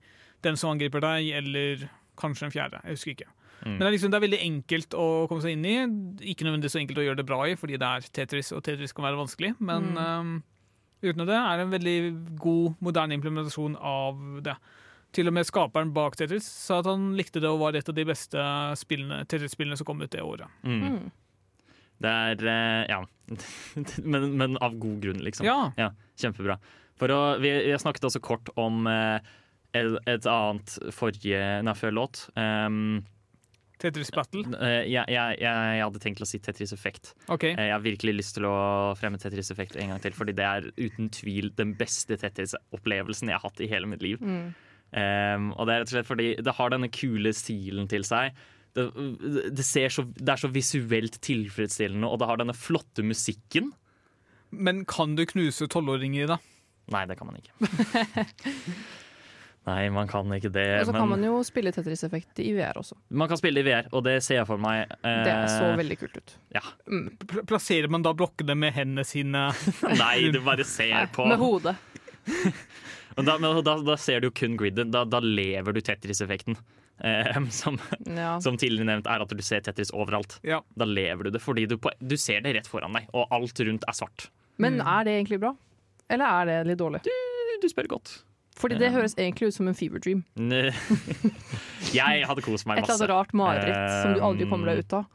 den som angriper deg, eller kanskje en fjerde. Jeg husker ikke. Mm. Men det er, liksom, det er veldig enkelt å komme seg inn i. Ikke nødvendigvis så enkelt å gjøre det bra i, fordi det er Tetris, og Tetris kan være vanskelig. Men eh, uten det er det en veldig god, moderne implementasjon av det. Til og med skaperen bak Tetris sa at han likte det og var et av de beste spillene, Tetris-spillene som kom ut det året. Mm. Det er eh, Ja. men, men av god grunn, liksom. Ja. Kjempebra. For å, vi, vi har snakket også kort om eh, et, et annet forrige Nei, før låt. Um, Tetris Battle. eh, jeg, jeg, jeg hadde tenkt å si Tetris Effect. Okay. Eh, Jeg har virkelig lyst til å fremme Tetris Effect en gang til, fordi det er uten tvil den beste Tetris-opplevelsen jeg har hatt i hele mitt liv. Mm. Um, og det er rett og slett fordi det har denne kule stilen til seg. Det, det, ser så, det er så visuelt tilfredsstillende, og det har denne flotte musikken. Men kan du knuse tolvåringer i det? Nei, det kan man ikke. Nei, man kan ikke det. Og så men kan man jo spille Tetris-effekt i VR også. man kan spille i VR, og det ser jeg for meg. eh, Det så veldig kult ut. ja. Pl- Plasserer man da blokkene med hendene sine Nei, du bare ser på. Med hodet. Da, men da, da ser du jo kun gridden. Da, da lever du Tetris-effekten. Eh, som, Ja. som tidligere nevnt er at du ser Tetris overalt. Ja. Da lever du det, fordi du, på, du ser det rett foran deg, og alt rundt er svart. Men er det egentlig bra? Eller er det litt dårlig? Du spør godt. Fordi det høres egentlig ut som en fever dream. Jeg hadde kost meg Et eller masse. annet rart mareritt som du aldri kommer deg ut av.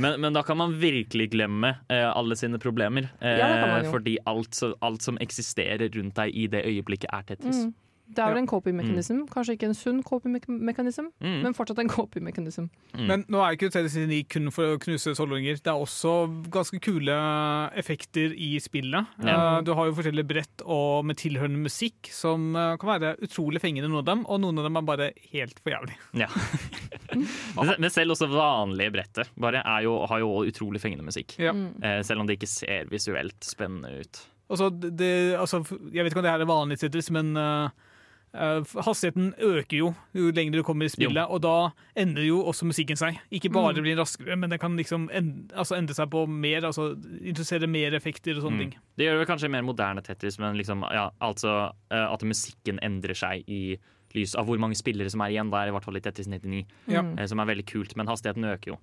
Men, men da kan man virkelig glemme eh, alle sine problemer. Eh, Ja, jo. fordi alt, så, alt som eksisterer rundt deg i det øyeblikket, er Tetris. Mm. Det er vel en copy-mekanism. Kanskje ikke en sunn copy-mekanism, Mm. men fortsatt en copy-mekanism. Mm. Men nå er ikke TDC9 kun for å knuse tolvåringer. Det er også ganske kule effekter i spillet. Ja. Eh, Du har jo forskjellige brett og med tilhørende musikk som eh, kan være utrolig fengende, noen av dem, og noen av dem er bare helt for jævlig. Ja. men, selv også vanlige brettet bare er jo, har jo utrolig fengende musikk. Ja. Mm. Eh, selv om det ikke ser visuelt spennende ut. Altså, det, altså, jeg vet ikke om det her er vanlig men eh, hastigheten øker jo jo lenger du kommer i spillet, og da endrer jo også musikken seg. Ikke bare blir raskere, men den kan liksom endre, altså endre seg på mer, altså introdusere mer effekter og sånne Mm. ting. Det gjør vel kanskje mer moderne Tetris, men liksom, ja, altså eh, at musikken endrer seg i lys av hvor mange spillere som er igjen. Da er det i hvert fall i Tetris 99, Ja. Mm. eh, som er veldig kult, men hastigheten øker jo.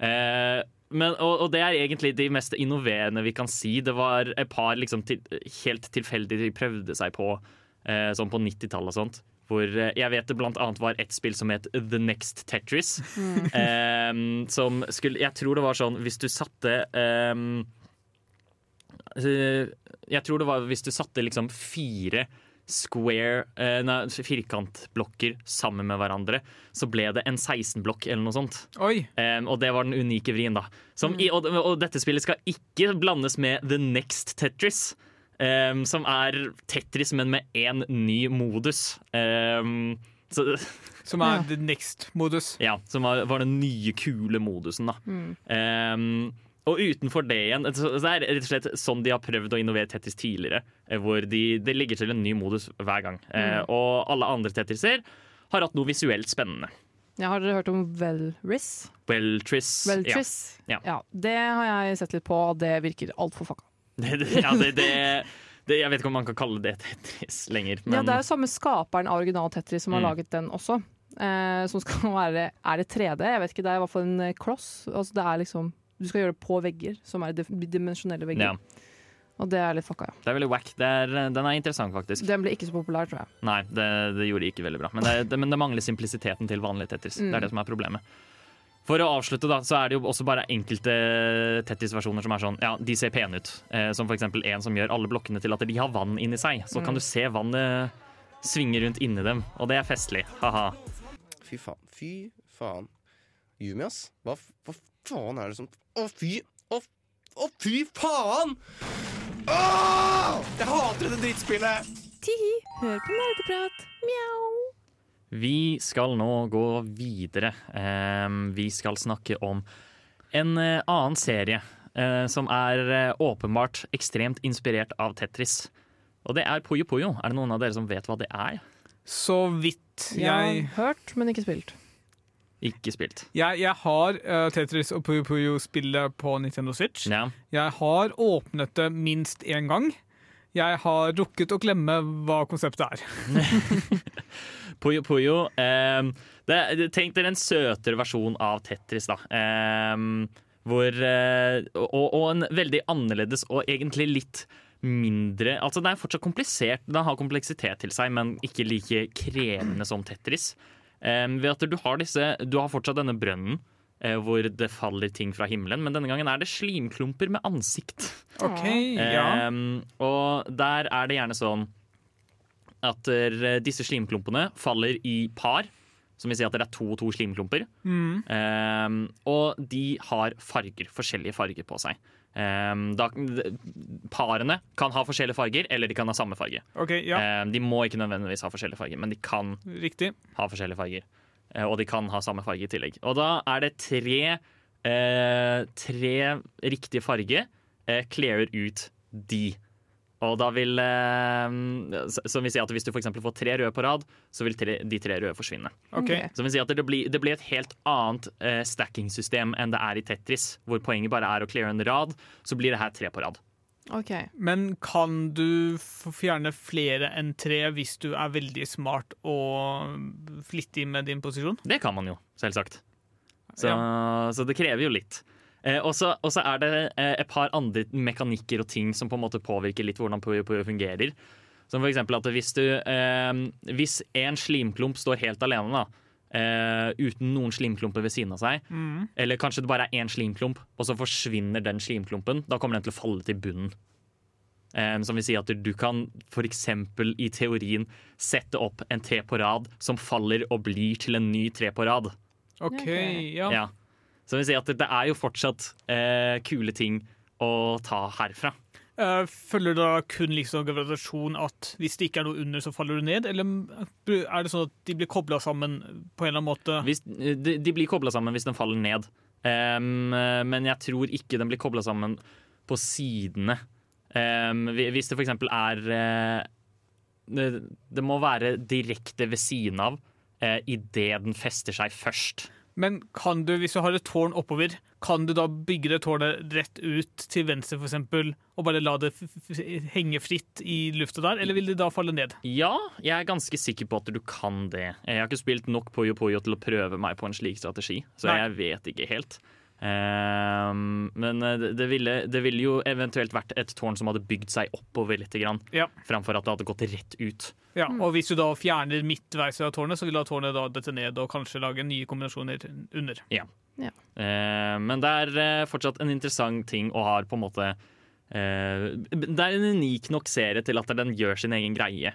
Eh, men, og, og det er egentlig de mest innoverende vi kan si. Det var et par liksom til, helt tilfeldig de prøvde seg på, eh, sånn på 90-tallet og sånt. Hvor eh, jeg vet det blant annet var et spill som het The Next Tetris. eh, som skulle Jeg tror det var sånn hvis du satte ehm, eh, Jeg tror det var hvis du satte liksom fire square eh, Nei, firkantblokker sammen med hverandre, så ble det en 16-blokk eller noe sånt. Oi! Um, og det var den unike vrien, da. Som mm. og, og dette spillet skal ikke blandes med The Next Tetris. Um, som er Tetris, men med én ny modus. Um, så, Som er Ja. the next-modus. ja, som var, var den nye, kule modusen, da. Um, og utenfor det igjen så, Det er rett og slett sånn de har prøvd å innovere Tetris tidligere. eh, Hvor de, de legger til en ny modus hver gang. Eh, og alle andre Tetriser har hatt noe visuelt spennende. Ja, har dere hørt om Velris? Weltris. Ja. Ja. Ja. Det har jeg sett litt på, og det virker altfor fucka. Ja, det, det, ja, det, det, jeg vet ikke om man kan kalle det Tetris lenger. Men Ja, det er jo samme skaperen av original Tetris som har Mm. laget den også. Eh, som skal være Er det 3D? Jeg vet ikke, det er i hvert fall en eh, kloss. Altså, det er liksom Du skal gjøre det på vegger, som er dimensjonelle vegger. ja, Og det er litt fucka, ja. det er veldig wack. Det er, den er interessant, faktisk. Den ble ikke så populær, tror jeg. Nei, det, det gjorde ikke veldig bra. Men det, det, men det mangler simplisiteten til vanlig Tetris. Mm. Det er det som er problemet. For å avslutte, da, så er det jo også bare enkelte tettisversjoner som er sånn Ja, de ser pene ut. Eh, som eksempel en som gjør alle blokkene til at de har vann inni seg. Så kan du se vannet svinge rundt inni dem, og det er festlig. Ha-ha. Fy faen. Fy faen. Yumi, ass. Hva, hva faen er det som Å, fy Å, å fy faen! Åh! Jeg hater dette drittspillet! Tihi, hør på nerdeprat. Mjau. Vi skal nå gå videre. Eh, vi skal snakke om en eh, annen serie eh, som er eh, åpenbart ekstremt inspirert av Tetris. Og det er Puyo Puyo. Er det noen av dere som vet hva det er? Så vidt Jeg har hørt, men ikke spilt. Ikke spilt. Jeg, jeg har uh, Tetris og Puyo Puyo-spillet på Nintendo Switch. Ja. Jeg har åpnet det minst én gang. Jeg har rukket å glemme hva konseptet er. Puyo Puyo Eh, det, det- Tenk dere en søtere versjon av Tetris, da. Eh, hvor eh, og, og en veldig annerledes og egentlig litt mindre Altså, den er fortsatt komplisert, den har kompleksitet til seg, men ikke like krevende som Tetris. Eh, ved at du har disse Du har fortsatt denne brønnen. eh, Hvor det faller ting fra himmelen, men denne gangen er det slimklumper med ansikt. OK, ja. Ehm, og der er det gjerne sånn at eh, disse slimklumpene faller i par. Som vil si at det er to og to slimklumper. Mm. Um, og de har farger, forskjellige farger på seg. Um, da, parene kan ha forskjellige farger, eller de kan ha samme farge. Okay, ja. um, de må ikke nødvendigvis ha forskjellige farger, men de kan Riktig. ha forskjellige farger. Uh, og de kan ha samme farge i tillegg. Og da er det tre, uh, tre riktige farger uh, kler ut de. Og da vil eh, Som vil si at hvis du for eksempel får tre røde på rad, så vil tre, de tre røde forsvinne. Okay. Ok. Som vil si at det blir, det blir et helt annet eh, stacking-system enn det er i Tetris, hvor poenget bare er å cleare en rad. Så blir det her tre på rad. Okay. Men kan du fjerne flere enn tre hvis du er veldig smart og flittig med din posisjon? Det kan man jo, selvsagt. Så, så det krever jo litt. Eh, og så er det eh, et par andre mekanikker og ting som på en måte påvirker litt hvordan Puyo Puyo fungerer. Som eksempel at hvis du eh, Hvis en slimklump står helt alene, da, eh, uten noen slimklumper ved siden av seg, eller kanskje det bare er én slimklump, og så forsvinner den slimklumpen, da kommer den til å falle til bunnen. Eh, som vil si at du kan f.eks. i teorien sette opp en tre på rad som faller og blir til en ny tre på rad. Ok. ja. Ja. Så vil si at det, er jo fortsatt eh, kule ting å ta herfra. Eh, følger da kun liksom gravitasjon at hvis det ikke er noe under, så faller du ned? Eller er det sånn at de blir kobla sammen på en eller annen måte? Hvis, de, de blir kobla sammen hvis den faller ned. Eh, men jeg tror ikke den blir kobla sammen på sidene. Um, hvis det f.eks. er eh, det, det må være direkte ved siden av uh, idet den fester seg først. Men kan du, hvis du har et tårn oppover, kan du da bygge det tårnet rett ut til venstre, for eksempel, og bare la det henge fritt i lufta der, eller vil det da falle ned? Ja, jeg er ganske sikker på at du kan det. Jeg har ikke spilt nok Poyo Poyo til å prøve meg på en slik strategi, så Nei. jeg vet ikke helt. Ehm, men eh, det, ville, det ville jo eventuelt vært et tårn som hadde bygd seg oppover litt, grann, Ja. framfor at det hadde gått rett ut. Ja, og hvis du da fjerner midtveis av tårnet, så vil da tårnet da dette ned og kanskje lage nye kombinasjoner under. Eh, men det er eh, fortsatt en interessant ting og har på en måte uh, Det er en unik nok serie til at den gjør sin egen greie.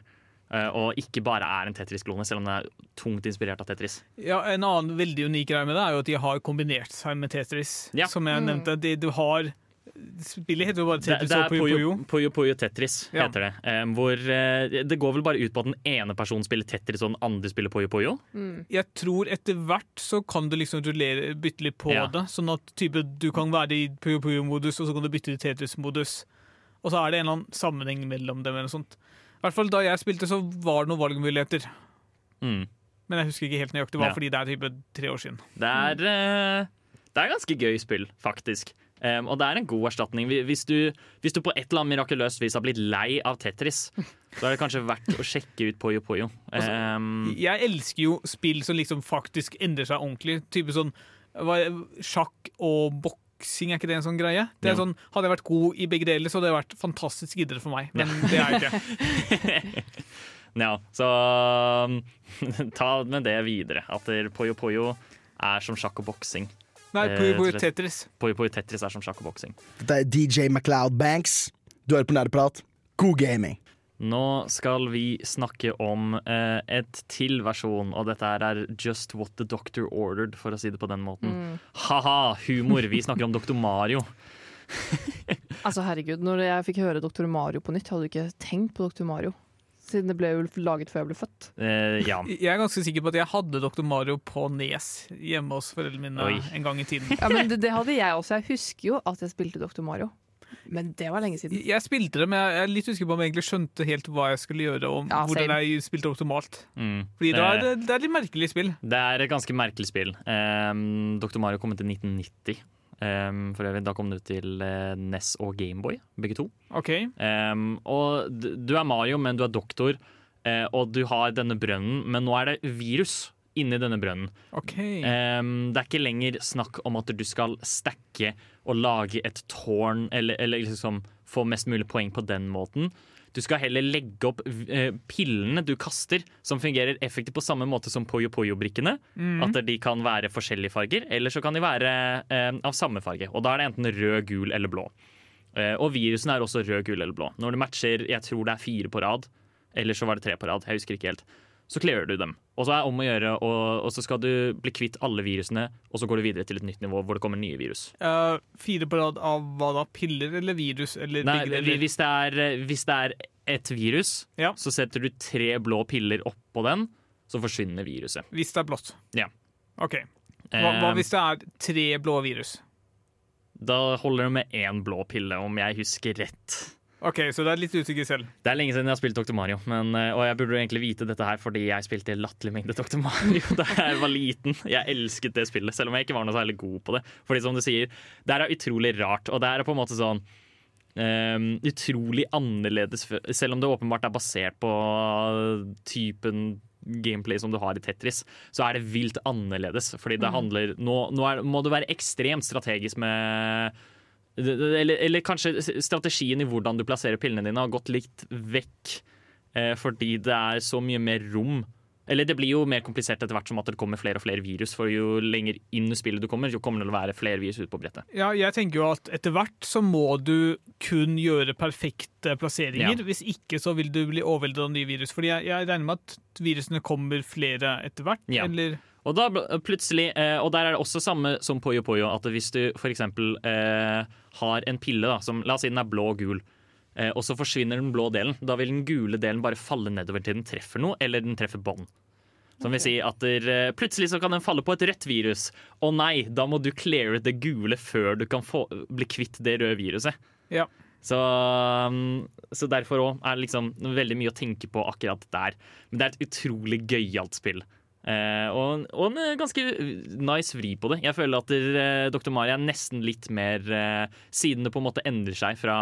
Eh, og ikke bare er en Tetris-klone, selv om den er tungt inspirert av Tetris. Ja, En annen veldig unik greie med det er jo at de har kombinert seg med Tetris. Ja. Som jeg nevnte. De, du har Spillet heter jo bare Tetris det og er Puyo Puyo, Puyo. Puyo Tetris, Ja. heter det. Um, hvor uh, Det går vel bare ut på at den ene personen spiller Tetris, og den andre spiller Puyo Puyo. Jeg tror etter hvert så kan du liksom rullere, bytte litt på Ja. det. Sånn at type, du kan være i Puyo Puyo-modus, og så kan du bytte til Tetris-modus. Og så er det en eller annen sammenheng mellom dem. eller noe sånt. Hvert fall Da jeg spilte, så var det noen valgmuligheter. Mm. men jeg husker ikke helt nøyaktig hva, Ja. fordi det er type tre år siden. Det er, eh, det er ganske gøy spill, faktisk. Um, og det er en god erstatning. Hvis du, hvis du på et eller annet mirakuløst vis har blitt lei av Tetris, så er det kanskje verdt å sjekke ut Poyo Poyo. Um, Jeg elsker jo spill som liksom faktisk endrer seg ordentlig. Type sånn Sjakk og boksing, er ikke det en sånn greie? Det er sånn, Hadde jeg vært god i begge deler, så hadde det vært fantastisk idrett for meg. Men det er jeg ikke. ja, så um, ta med det videre. At Poyo Poyo er som sjakk og boksing. Nei, Poyo og slett. Tetris. Poyo Poyo Tetris er som sjakk og boksing. Dette er DJ MacLeod Banks. Du hører på Nerdeprat. God gaming. Nå skal vi snakke om eh, et til versjon, og dette her er Just What The Doctor Ordered, for å si det på den måten. Mm. Ha-ha, humor. Vi snakker om Dr. Mario. Altså herregud, når jeg fikk høre Dr. Mario på nytt, hadde du ikke tenkt på Dr. Mario. Siden det ble jo laget før jeg ble født. Eh, ja. Jeg er ganske sikker på at jeg hadde Dr. Mario på Nes hjemme hos foreldrene mine Oi. en gang i tiden. Ja, men det, det hadde jeg også. Jeg husker jo at jeg spilte Dr. Mario. Men det var lenge siden. Jeg spilte det, men jeg er litt usikker på om jeg egentlig skjønte helt hva jeg skulle gjøre, og Ja, hvordan jeg spilte optimalt. Mm. Fordi det er, Eh, det er litt merkelig spill. Det er et ganske merkelig spill. Um, Dr. Mario kom ut i 1990. Um, for øvrig, Da kom det ut til uh, NES og Gameboy, begge to. Okay. Um, og du er Mario, men du er doktor, uh, og du har denne brønnen, men nå er det virus inni denne brønnen. Okay. Um, det er ikke lenger snakk om at du skal stacke og lage et tårn, eller, eller liksom få mest mulig poeng på den måten. Du skal heller legge opp uh, pillene du kaster, som fungerer effektivt på samme måte som Poyo Poyo-brikkene. At de kan være forskjellige farger, eller så kan de være uh, av samme farge. Og da er det enten rød, gul eller blå. Uh, og virusen er også rød, gul eller blå. Når du matcher jeg tror det er fire på rad, eller så var det tre på rad, jeg husker ikke helt, så clearer du dem. Og så er det om å gjøre, og, og så skal du bli kvitt alle virusene, og så går du videre til et nytt nivå hvor det kommer nye virus. Uh, fire på rad av hva da? Piller eller virus? Eller Nei, deler? hvis det er, hvis det er et virus, Ja. så setter du tre blå piller oppå den, så forsvinner viruset. Hvis det er blått. Ja. OK. Hva, hva Eh, hvis det er tre blå virus? Da holder det med én blå pille, om jeg husker rett. OK, så det er litt usikker selv. Det er lenge siden jeg har spilt Dr. Mario, men, eh, og jeg burde egentlig vite dette her fordi jeg spilte en latterlig mengde Dr. Mario da jeg var liten. Jeg elsket det spillet, selv om jeg ikke var noe særlig god på det. Fordi som du sier, det er utrolig rart, og det er på en måte sånn Um, utrolig annerledes, selv om det åpenbart er basert på typen gameplay som du har i Tetris, så er det vilt annerledes. Fordi det handler Nå, nå er, må du være ekstremt strategisk med eller, eller kanskje strategien i hvordan du plasserer pillene dine har gått litt vekk eh, fordi det er så mye mer rom. Eller det blir jo mer komplisert etter hvert som at det kommer flere og flere virus. For jo lenger inn i spillet du kommer, jo kommer det til å være flere virus ute på brettet. Ja, jeg tenker jo at etter hvert så må du kun gjøre perfekte plasseringer. Ja. Hvis ikke så vil du bli overveldet av nye virus. Fordi jeg, jeg regner med at virusene kommer flere etter hvert. Ja. Eller Og da plutselig, eh, og der er det også samme som Poyo Poyo, at hvis du f.eks. Eh, har en pille, da, som la oss si den er blå og gul, eh, og så forsvinner den blå delen, da vil den gule delen bare falle nedover til den treffer noe, eller den treffer bånd. Som vil si at der, eh, plutselig så kan den falle på et rødt virus. Å nei, da må du cleare det gule før du kan få, bli kvitt det røde viruset. Ja. Så, um, så derfor òg er det liksom veldig mye å tenke på akkurat der. Men det er et utrolig gøyalt spill. Eh, og, og en ganske nice vri på det. Jeg føler at eh, Dr. Mario er nesten litt mer eh, Siden det på en måte endrer seg fra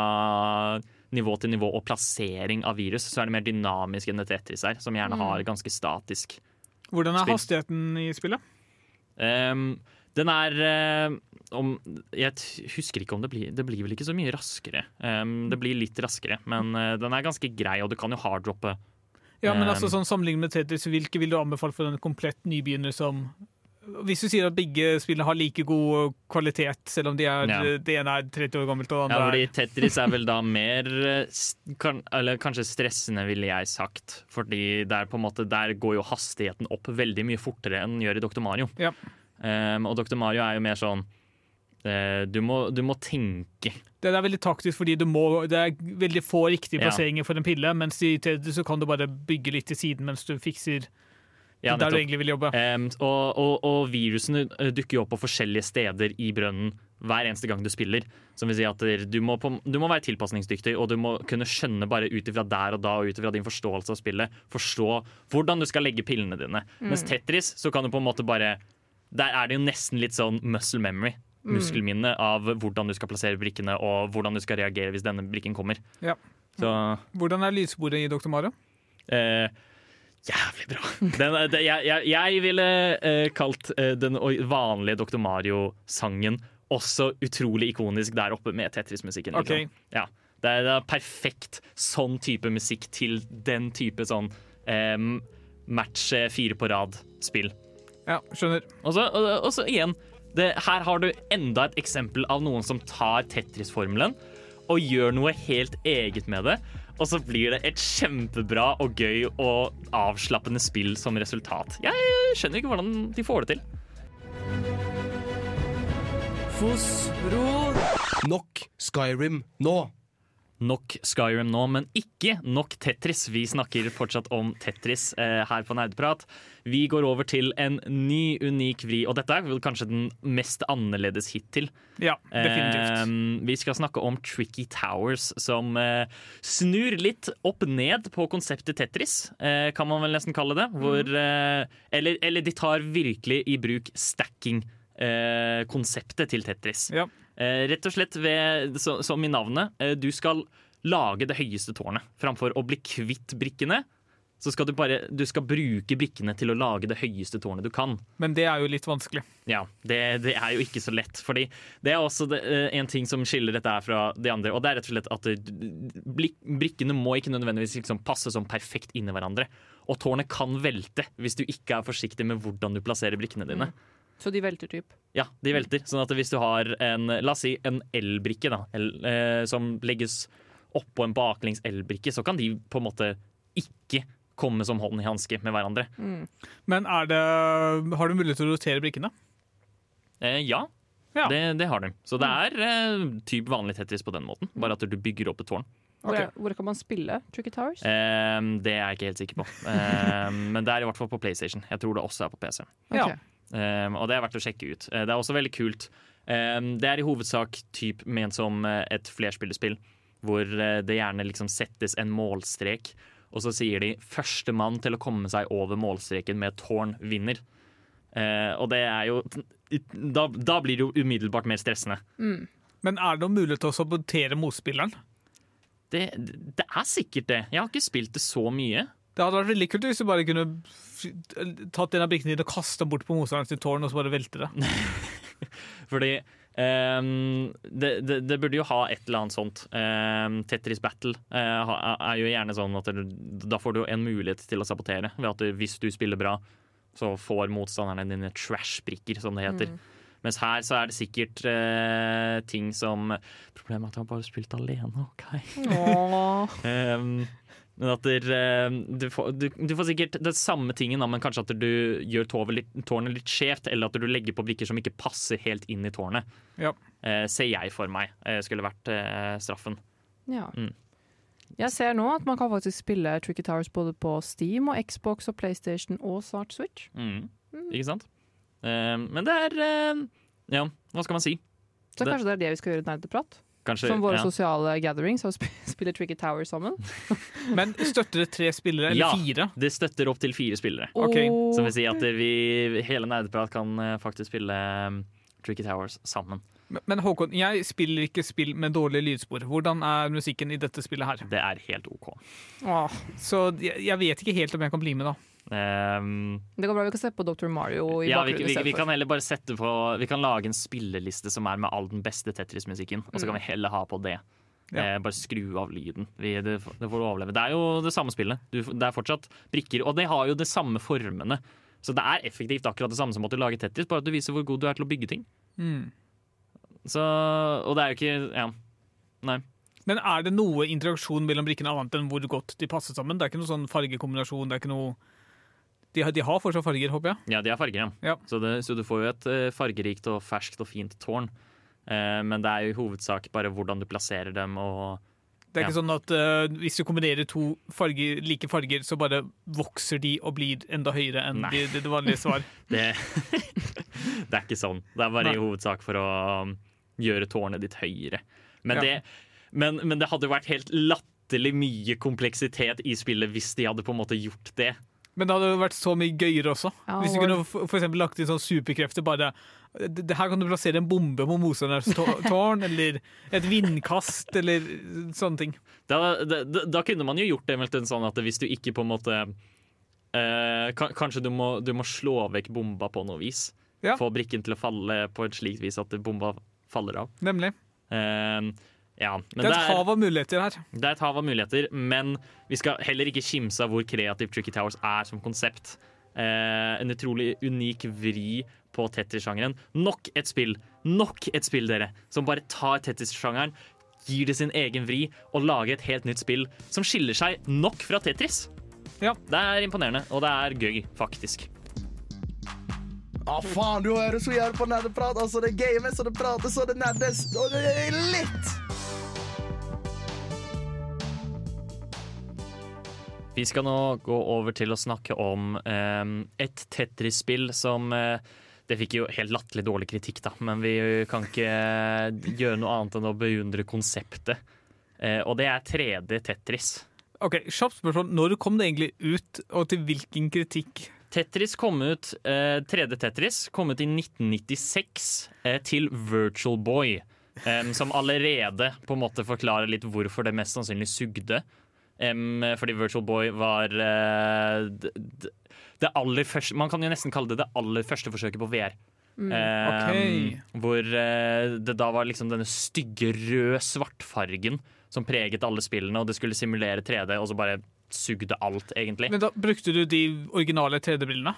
nivå til nivå og plassering av virus, så er det mer dynamisk enn et Tetris her, som gjerne har ganske statisk. hvordan er Spill. hastigheten i spillet? Um, den er eh, om, Jeg husker ikke om det blir Det blir vel ikke så mye raskere. Um, det blir litt raskere, men eh, den er ganske grei, og du kan jo harddroppe. Ja, men altså sånn Sammenlignet med Tetris, hvilke vil du anbefale for en komplett nybegynner som Hvis du sier at begge spillene har like god kvalitet, selv om de er, Ja. det ene er 30 år gammelt og det andre Ja, fordi Tetris er vel da mer eh, kan, Eller kanskje stressende, ville jeg sagt. Fordi der, på en måte, der går jo hastigheten opp veldig mye fortere enn den gjør i Dr. Mario. Ja. Um, og Dr. Mario er jo mer sånn du, må, du må tenke. Det er veldig taktisk, fordi du må, det er veldig få riktige Ja. for en pille, mens i Tetris så kan du bare bygge litt til siden mens du fikser Ja, der du egentlig vil jobbe. Um, og, og, og virusene uh, dukker jo opp på forskjellige steder i brønnen hver eneste gang du spiller. Som vil si at du må, på, du må være tilpasningsdyktig, og du må kunne skjønne bare ut ifra der og da og ut ifra din forståelse av spillet, forstå hvordan du skal legge pillene dine. Mens Tetris, så kan du på en måte bare Der er det jo nesten litt sånn muscle memory. Muskelminne av hvordan du skal plassere brikkene og hvordan du skal reagere hvis denne brikken kommer. Ja. Så Hvordan er lysbordet i Dr. Mario? Eh, jævlig bra. Den, det, jeg, jeg, jeg ville eh, kalt eh, den vanlige Dr. Mario-sangen også utrolig ikonisk der oppe med Tetris-musikken. Liksom. Ja, det, er, det er perfekt sånn type musikk til den type sånn eh, match eh, fire på rad-spill. Ja, skjønner. Og så igjen, det, her har du enda et eksempel av noen som tar Tetris-formelen og gjør noe helt eget med det. Og så blir det et kjempebra og gøy og avslappende spill som resultat. Jeg skjønner ikke hvordan de får det til. Nok Skyrim nå. Nok Skyrim nå, men ikke nok Tetris. Vi snakker fortsatt om Tetris eh, her på Nerdprat. Vi går over til en ny, unik vri, og dette er vel kanskje den mest annerledes hittil. Ja, definitivt. Eh, vi skal snakke om Tricky Towers, som eh, snur litt opp ned på konseptet Tetris, eh, kan man vel nesten kalle det. Hvor, eh, eller, eller de tar virkelig i bruk stacking-konseptet til Tetris. Ja. Eh, rett og slett ved, som i navnet, eh, du skal lage det høyeste tårnet. Framfor å bli kvitt brikkene, så skal du bare du skal bruke brikkene til å lage det høyeste tårnet du kan. Men det er jo litt vanskelig. Ja, det, det er jo ikke så lett. Fordi det er også det, eh, en ting som skiller dette her fra de andre. Og det er rett og slett at brikkene må ikke nødvendigvis liksom passe sånn perfekt inn i hverandre. Og tårnet kan velte hvis du ikke er forsiktig med hvordan du plasserer brikkene dine. Så de velter typ. Ja, de velter. Sånn at hvis du har en La oss si en elbrikke da, el, eh, som legges oppå en baklengs elbrikke, så kan de på en måte ikke komme som hånd i hanske med hverandre. Men er det, har du mulighet til å rotere brikkene? Eh, ja, Ja. Det, det har du. Så det er eh, typ vanlig Tetris på den måten, bare at du bygger opp et tårn. Hvor, er, hvor kan man spille Tricky Towers? Eh, det er jeg ikke helt sikker på. Eh, men det er i hvert fall på PlayStation. Jeg tror det også er på PC. Ja. Um, og det er verdt å sjekke ut. Eh, det er også veldig kult. Um, det er i hovedsak typ ment som eh, et flerspillerspill, hvor eh, det gjerne liksom settes en målstrek, og så sier de 'førstemann til å komme seg over målstreken med tårn vinner'. Eh, og det er jo da, da blir det jo umiddelbart mer stressende. Men er det noen mulighet til å sabotere motspilleren? Det, det er sikkert det. Jeg har ikke spilt det så mye. Det hadde vært veldig kult hvis du bare kunne tatt en av brikkene dine og kasta bort på motstanderens tårn, og så bare velte det. Fordi um, det, det, det burde jo ha et eller annet sånt. Um, Tetris Battle uh, er jo gjerne sånn at det, da får du jo en mulighet til å sabotere. Ved at du, hvis du spiller bra, så får motstanderne dine trash-brikker, som det heter. Mens her så er det sikkert uh, ting som Problemet er at jeg har bare spilt alene, OK? Åh. Men at der, eh, du, får, du, du får sikkert det samme tingen, men kanskje at du gjør tårnet litt, tårnet litt skjevt, eller at du legger på brikker som ikke passer helt inn i tårnet. Ja. Eh, ser jeg for meg eh, skulle vært eh, straffen. Ja. Mm. Jeg ser nå at man kan faktisk spille Tricky Towers både på Steam og Xbox og PlayStation og snart Switch. Mm. Ikke sant? Eh, men det er eh, Ja, hva skal man si? Så Det- kanskje det er det vi skal gjøre i Nerdeprat? Kanskje Som våre ja. sosiale gatherings, og spiller Tricky Towers sammen? Men støtter det tre spillere, eller Ja. fire? Det støtter opp til fire spillere. Okay. Som vil si at vi, hele Nerdeprat kan eh, faktisk spille um, Tricky Towers sammen. Men- Men Håkon, jeg spiller ikke spill med dårlige lydspor. Hvordan er musikken i dette spillet her? Det er helt OK. Åh, Så jeg, jeg vet ikke helt om jeg kan bli med, da. Um, det går bra, vi kan se på Dr. Mario i ja, vi, bakgrunnen vi, vi kan heller bare sette på Vi kan lage en spilleliste som er med all den beste Tetris-musikken, og så kan vi heller ha på det. Ja. Eh, bare skru av lyden. Vi, det, får- det får du overleve. Det er jo det samme spillet. Du, det er fortsatt brikker, og det har jo de samme formene. Så det er effektivt akkurat det samme som å lage Tetris, bare at du viser hvor god du er til å bygge ting. Mm. Så, og det er jo ikke Ja. Nei. Men er det noe interaksjon mellom brikkene annet enn hvor godt de passer sammen? Det er ikke noe sånn fargekombinasjon? det er ikke noe... De, har- de har fortsatt farger, håper jeg? Ja, de har farger, ja. Ja. Så, det, så du får jo et eh, fargerikt og ferskt og fint tårn. Eh, men det er jo i hovedsak bare hvordan du plasserer dem og Det er Ja. ikke sånn at uh, hvis du kombinerer to farger, like farger, så bare vokser de og blir enda høyere enn de, det, det vanlige svar. Det, det er ikke sånn. Det er bare Nei. i hovedsak for å um, gjøre tårnet ditt høyere. Men, Ja. det, men, men det hadde vært helt latterlig mye kompleksitet i spillet hvis de hadde på en måte gjort det. Men det hadde vært så mye gøyere også. Ja, Hvis du kunne for for lagt inn sånn superkrefter. Bare det, det Her kan du plassere en bombe på motstanderens tå- tårn, eller et vindkast, eller sånne ting. Da, da, da, da kunne man jo gjort det eventuelt sånn at hvis du ikke på en måte eh, Kanskje du må, du må slå vekk bomba på noe vis. Ja. Få brikken til å falle på et slikt vis at bomba faller av. Nemlig. Eh, ja, men Det er et hav av muligheter her. Det er et hav av muligheter, men vi skal heller ikke kimse av hvor kreativ Tricky Towers er som konsept. Eh, en utrolig unik vri på Tetris-sjangeren. Nok et spill, nok et spill, dere, som bare tar Tetris-sjangeren, gir det sin egen vri og lager et helt nytt spill som skiller seg nok fra Tetris. Ja. Det er imponerende, og det er gøy, faktisk. Ja, faen, du hører så jævlig på nerdeprat. Altså, det games, og det prates, og det nerdes, og det er litt. Vi skal nå gå over til å snakke om eh, et Tetris-spill som eh, Det fikk jo helt latterlig dårlig kritikk, da, men vi kan ikke eh, gjøre noe annet enn å beundre konseptet. Eh, og det er 3D Tetris. Ok, Kjapt spørsmål. Når kom det egentlig ut, og til hvilken kritikk? Tetris kom ut, eh, 3D Tetris kom ut i 1996 eh, til Virtual Boy. Um, som allerede på en måte forklarer litt hvorfor det mest sannsynlig sugde. Em, fordi Virtual Boy var eh, d- d- det aller første Man kan jo nesten kalle det det aller første forsøket på VR. Mm. Em, Ok. Hvor eh, det da var liksom denne stygge rød svartfargen som preget alle spillene, og det skulle simulere 3D, og så bare sugde alt, egentlig. Men da Brukte du de originale 3D-brillene?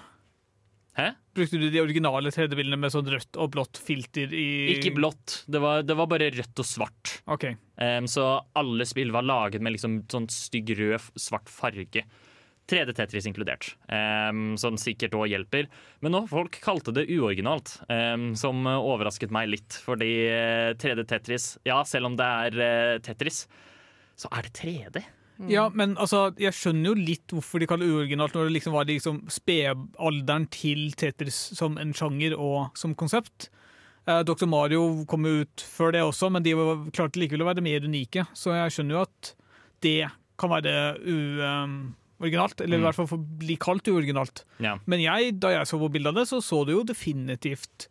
Hæ? Brukte du de originale 3D-bildene med sånn rødt og blått filter i Ikke blått. Det var, det var bare rødt og svart. Ok. Um, så alle spill var laget med liksom sånn stygg rød, svart farge. 3D Tetris inkludert, um, som sikkert òg hjelper. Men nå folk kalte det uoriginalt, um, som eh, overrasket meg litt. Fordi eh, 3D Tetris, ja, selv om det er uh, Tetris, så er det 3D. Ja, men altså, jeg skjønner jo litt hvorfor de kaller det uoriginalt, når det liksom var liksom spedalderen til Tetris som en sjanger og som konsept. Eh, Dr. Mario kom jo ut før det også, men de var, klarte likevel å være mer unike. Så jeg skjønner jo at det kan være uoriginalt, eller i Mm. hvert fall bli kalt uoriginalt. Ja. Men jeg, da jeg så på bildet av det, så så det jo definitivt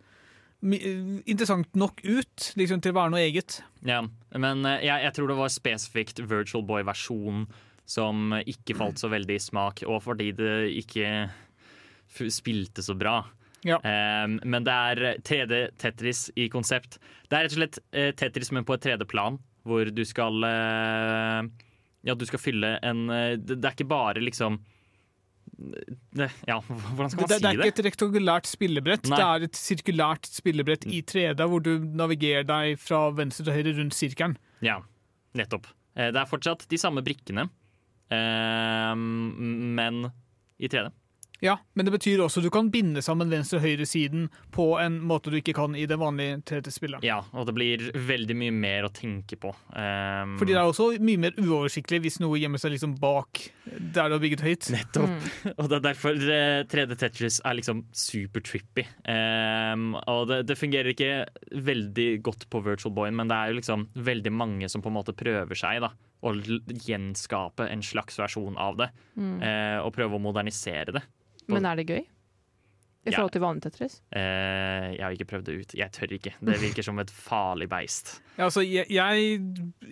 interessant nok ut liksom til å være noe eget. Ja, men eh, jeg, jeg tror det var spesifikt Virtual Boy-versjonen som ikke falt så veldig i smak, og fordi det ikke spilte så bra. Ja. Um, men det er 3D Tetris i konsept. Det er rett og slett uh, Tetris, men på et 3D-plan, hvor du skal uh, Ja, du skal fylle en uh, Det, det er ikke bare liksom Ja, hvordan skal man Det, det er si ikke det? et rektangulært spillebrett, Nei. det er et sirkulært spillebrett i 3D, hvor du navigerer deg fra venstre til høyre rundt sirkelen. Ja, nettopp. Eh, Det er fortsatt de samme brikkene, eh, men i 3D. Ja, men det betyr også at du kan binde sammen venstre- og høyresiden på en måte du ikke kan i det vanlige 3D-spillet. Ja, og det blir veldig mye mer å tenke på. Um, Fordi det er også mye mer uoversiktlig hvis noe gjemmer seg liksom bak der du har bygget høyt. Nettopp. Og det er derfor eh, 3D Tetris er liksom super trippy. Um, og det, det fungerer ikke veldig godt på Virtual Boy, men det er jo liksom veldig mange som på en måte prøver seg da, å gjenskape en slags versjon av det. Mm. eh, og prøve å modernisere det. Men er det gøy? I Ja. forhold til vanlig Tetris? Eh, jeg har ikke prøvd det ut. Jeg tør ikke. Det virker som et farlig beist. Ja, altså, jeg, jeg,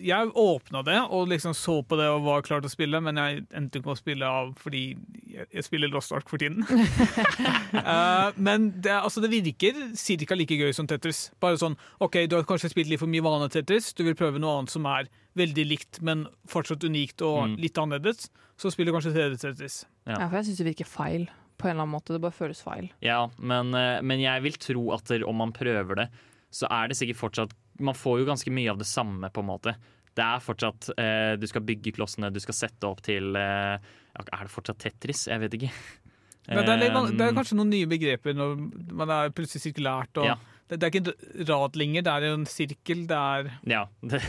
jeg åpna det og liksom så på det og var klar til å spille, men jeg endte ikke med å spille av fordi jeg, jeg spiller Lost Ark for tiden. uh, men det, altså, det virker ca. like gøy som Tetris. Bare sånn OK, du har kanskje spilt litt for mye vanlig Tetris, du vil prøve noe annet som er veldig likt, men fortsatt unikt og Mm. litt annerledes, så spiller du kanskje 3D Tetris. Ja. Ja, for jeg syns det virker feil. På en eller annen måte. Det bare føles feil. Ja, men, eh, men jeg vil tro at der, om man prøver det, så er det sikkert fortsatt Man får jo ganske mye av det samme, på en måte. Det er fortsatt eh, Du skal bygge klossene, du skal sette opp til eh, Er det fortsatt Tetris? Jeg vet ikke. Men det er, litt, det er Um, kanskje noen nye begreper når man er plutselig sirkulært. Og Ja. det, det er ikke en rad lenger, det er en sirkel. Det er Ja, det,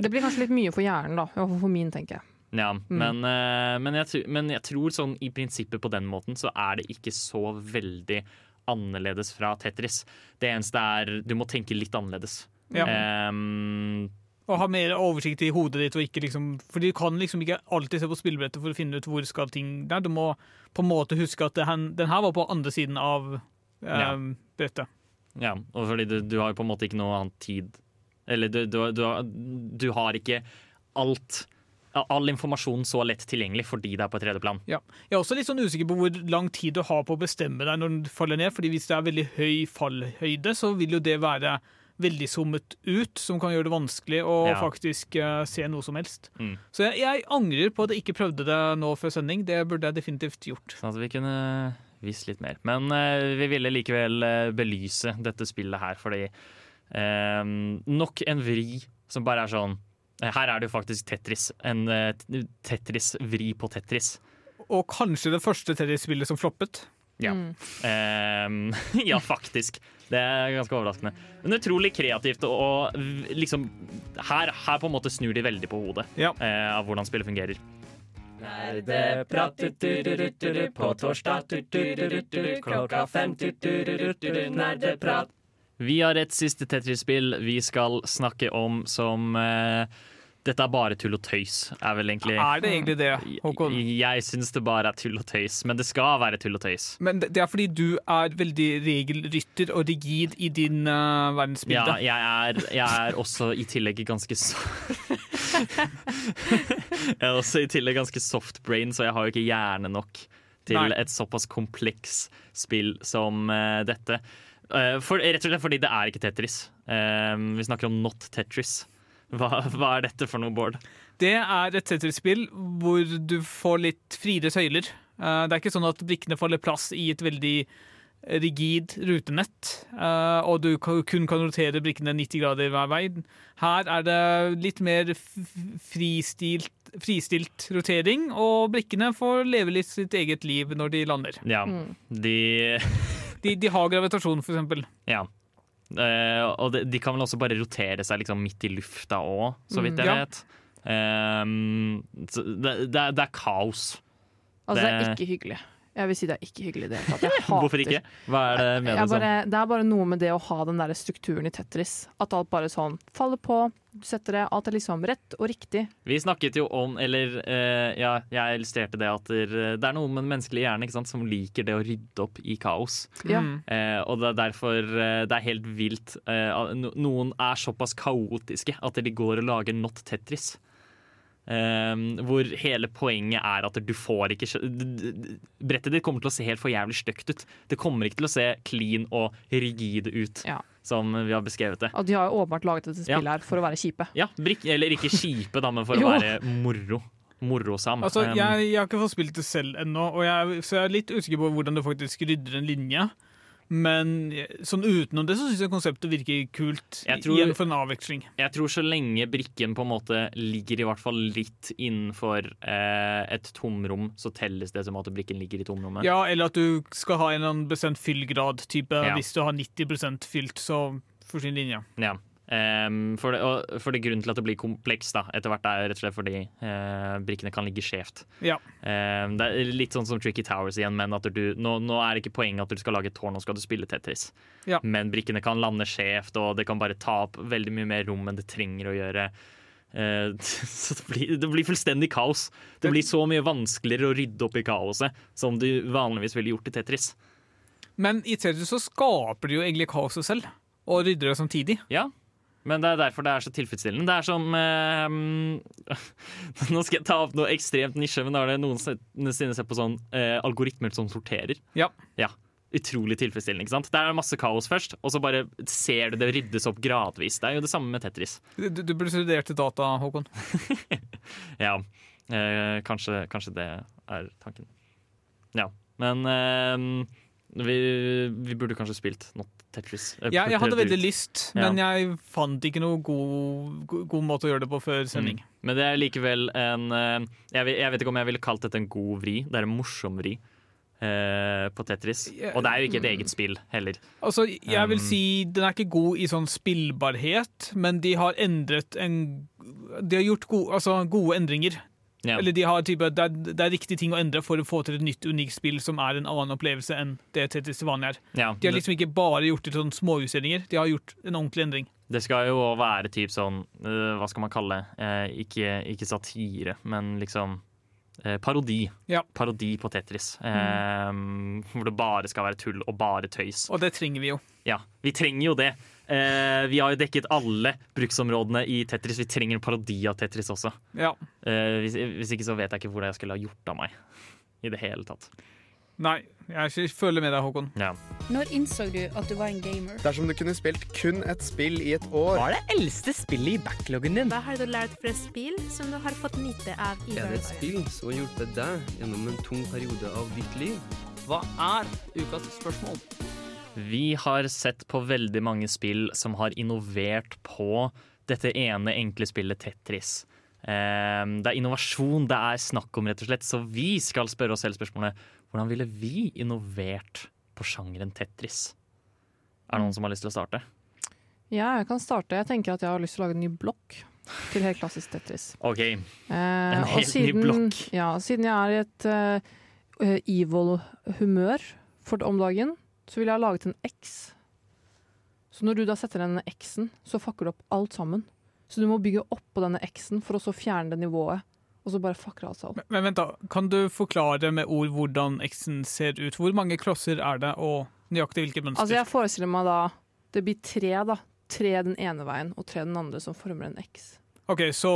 Det blir kanskje litt mye for hjernen, da. I hvert fall for min, tenker jeg. Ja men, eh, men, jeg, men jeg tror sånn i prinsippet på den måten så er det ikke så veldig annerledes fra Tetris. Det eneste er du må tenke litt annerledes. Ja. Um, Og ha mer oversikt i hodet ditt. Og ikke liksom, for du kan liksom ikke alltid se på spillebrettet for å finne ut hvor skal ting der. Du må på en måte huske at den, den her var på andre siden av eh, Ja. brettet. ja, og fordi du, du har jo på en måte ikke noe annen tid Eller du, du, du, har, du har ikke alt All informasjon så lett tilgjengelig fordi det er på tredjeplan. Ja. Jeg er også litt sånn usikker på hvor lang tid du har på å bestemme deg når den faller ned. fordi hvis det er veldig høy fallhøyde, så vil jo det være veldig zoomet ut, som kan gjøre det vanskelig å Ja. faktisk uh, se noe som helst. Mm. Så jeg, jeg angrer på at jeg ikke prøvde det nå før sending. Det burde jeg definitivt gjort. Sånn at vi kunne visst litt mer. Men uh, vi ville likevel uh, belyse dette spillet her, fordi nok en vri som bare er sånn Her er det jo faktisk Tetris. En eh, Tetris-vri på Tetris. Og kanskje det første Tetris-spillet som floppet. Ja. Mm. Eh, ja, faktisk. Det er ganske overraskende. Men utrolig kreativt. Og, og liksom her, her på en måte snur de veldig på hodet Ja. uh, av hvordan spillet fungerer. Nerdeprat på torsdag klokka fem nerdeprat. Vi har et siste Tetris-spill vi skal snakke om som eh, Dette er bare tull og tøys, er vel egentlig Er det egentlig det, Håkon? Jeg, jeg syns det bare er tull og tøys, men det skal være tull og tøys. Men det er fordi du er veldig regelrytter og rigid i din uh, Ja, jeg er, jeg er også i tillegg ganske so Jeg er også i tillegg ganske soft brain, så jeg har jo ikke hjerne nok til Nei. et såpass kompleks spill som uh, dette. Uh, for, rett og slett fordi det er ikke Tetris. Vi snakker om not Tetris. Hva, hva er dette for noe, Bård? Det er et Tetris-spill hvor du får litt friere søyler. Eh, det er ikke sånn at brikkene faller plass i et veldig rigid rutenett, eh, og du kun kan rotere brikkene 90 grader hver vei. Her er det litt mer fristilt, fristilt rotering, og brikkene får leve litt sitt eget liv når de lander. Ja, Mm. de De, de har gravitasjon, for eksempel. Ja. Eh, og de, de kan vel også bare rotere seg liksom midt i lufta òg, så vidt Mm. jeg Ja. vet. Um, det, det, det er kaos. Altså, det er ikke hyggelig. Jeg vil si det er ikke hyggelig i det hele tatt. Jeg Hvorfor ikke? Hva er det med Jeg det sånn? bare, det er bare noe med det å ha den der strukturen i Tetris. At alt bare sånn faller på, du setter det, alt er liksom rett og riktig. Vi snakket jo om, eller eh, ja, jeg illustrerte det at det er noe med den menneskelige hjernen ikke sant, som liker det å rydde opp i kaos. Ja. Mm. Eh, og det er derfor eh, det er helt vilt. eh, noen er såpass kaotiske at de går og lager not Tetris. Um, hvor hele poenget er at du får ikke Brettet ditt kommer til å se helt for jævlig stygt ut. Det kommer ikke til å se clean og rigid ut, Ja. Som vi har beskrevet det. Og de har jo åpenbart laget dette Ja. spillet her for å være kjipe. Ja, brik, Eller ikke kjipe, da, men for å være moro. Morosam. Altså, Um, jeg, jeg har ikke fått spilt det selv ennå, og jeg, så jeg er litt usikker på hvordan du faktisk rydder en linje. Men sånn utenom det så syns jeg konseptet virker kult. Tror- Igjen for en avveksling. Jeg tror så lenge brikken på en måte ligger i hvert fall litt innenfor eh, et tomrom, så telles det som at brikken ligger i tomrommet. Ja, eller at du skal ha en eller annen bestemt fyllgrad. Type Ja. Hvis du har 90% fylt, så forsvinner linja. Ja. Ehm, for, det, og for det grunnen til at det blir kompleks, da, etter hvert er rett og slett fordi uh, brikkene kan ligge skjevt. Ja. Um, det er litt sånn som Tricky Towers igjen, men at du, nå, nå er det ikke poenget at du skal lage et tårn, nå skal du spille Tetris. Ja. Men brikkene kan lande skjevt, og det kan bare ta opp veldig mye mer rom enn det trenger å gjøre. Uh, så det blir, det blir fullstendig kaos. Det blir så mye vanskeligere å rydde opp i kaoset som du vanligvis ville gjort i Tetris. Men i Tetris så skaper du jo egentlig kaoset selv, og rydder det samtidig. Ja, men det er derfor det er så tilfredsstillende. Det er som eh, Nå skal jeg ta opp noe ekstremt nisje, men da har det noensinne sett på sånn eh, algoritmer som sorterer. Ja. Utrolig tilfredsstillende. ikke sant? Der er masse kaos først, og så bare ser du det ryddes opp gradvis. Det er jo det samme med Tetris. Du, du burde studert data, Håkon. Ja, eh, kanskje, kanskje det er tanken. Ja, men eh, vi, vi burde kanskje spilt Not Tetris. Ja, jeg hadde veldig lyst, lyst, Ja. men jeg fant ikke noe god, god, god måte å gjøre det på før sending. Men det er likevel en eh, jeg, vet- ikke om jeg ville kalt dette en god vri. Det er en morsom vri eh, på Tetris. Og det er jo ikke et eget spill heller. Altså, jeg vil Um, si den er ikke god i sånn spillbarhet, men de har endret en De har gjort gode, altså, gode endringer Ja. Eller de har type, det, er, det er riktig ting å endre for å få til et nytt, unikt spill som er en annen opplevelse enn det Tetris vanlig er. Ja, De har liksom ikke bare gjort det sånn småjusteringer, de har gjort en ordentlig endring. Det skal jo være typ sånn eh, Hva skal man kalle det? Eh, ikke, ikke satire, men liksom parodi. Ja. Parodi på Tetris. Eh, Hvor det bare skal være tull og bare tøys. Og det trenger vi jo. Ja, vi trenger jo det. Eh, vi har jo dekket alle bruksområdene i Tetris. Vi trenger en parodi av Tetris også. Ja. Eh, hvis, hvis ikke så vet jeg ikke hvordan jeg skulle ha gjort av meg. I det hele tatt. Nei, jeg føler med deg, Håkon. Ja. Når innså du at du var en gamer? Dersom du kunne spilt kun et spill i et år Hva er det eldste spillet i backloggen din? Hva har du lært fra spill som du har fått nyte av i Er det et spill som har hjulpet deg gjennom en tung periode av ditt liv? Hva er ukas spørsmål? Vi har sett på veldig mange spill som har innovert på dette ene enkle spillet Tetris. Eh, det er innovasjon det er snakk om, rett og slett. Så vi skal spørre oss selv spørsmålet hvordan ville vi innovert på sjangeren Tetris? Er det noen som har lyst til å starte? Ja, jeg kan starte. Jeg tenker at jeg har lyst til å lage en ny blokk til helt klassisk Tetris. OK. Eh, En helt ny blokk. Ja, siden jeg er i et uh, evil-humør for om dagen, så ville jeg ha laget en X. Så når du da setter denne X-en, så fucker du opp alt sammen. Så du må bygge oppå denne X-en for å så fjerne det nivået. Og så bare fucker alt seg opp. Men vent da, Kan du forklare med ord hvordan X-en ser ut? Hvor mange klosser er det, og nøyaktig hvilket mønster? Altså jeg forestiller meg da Det blir tre, da. Tre den ene veien og tre den andre, som former en X. Ok, Så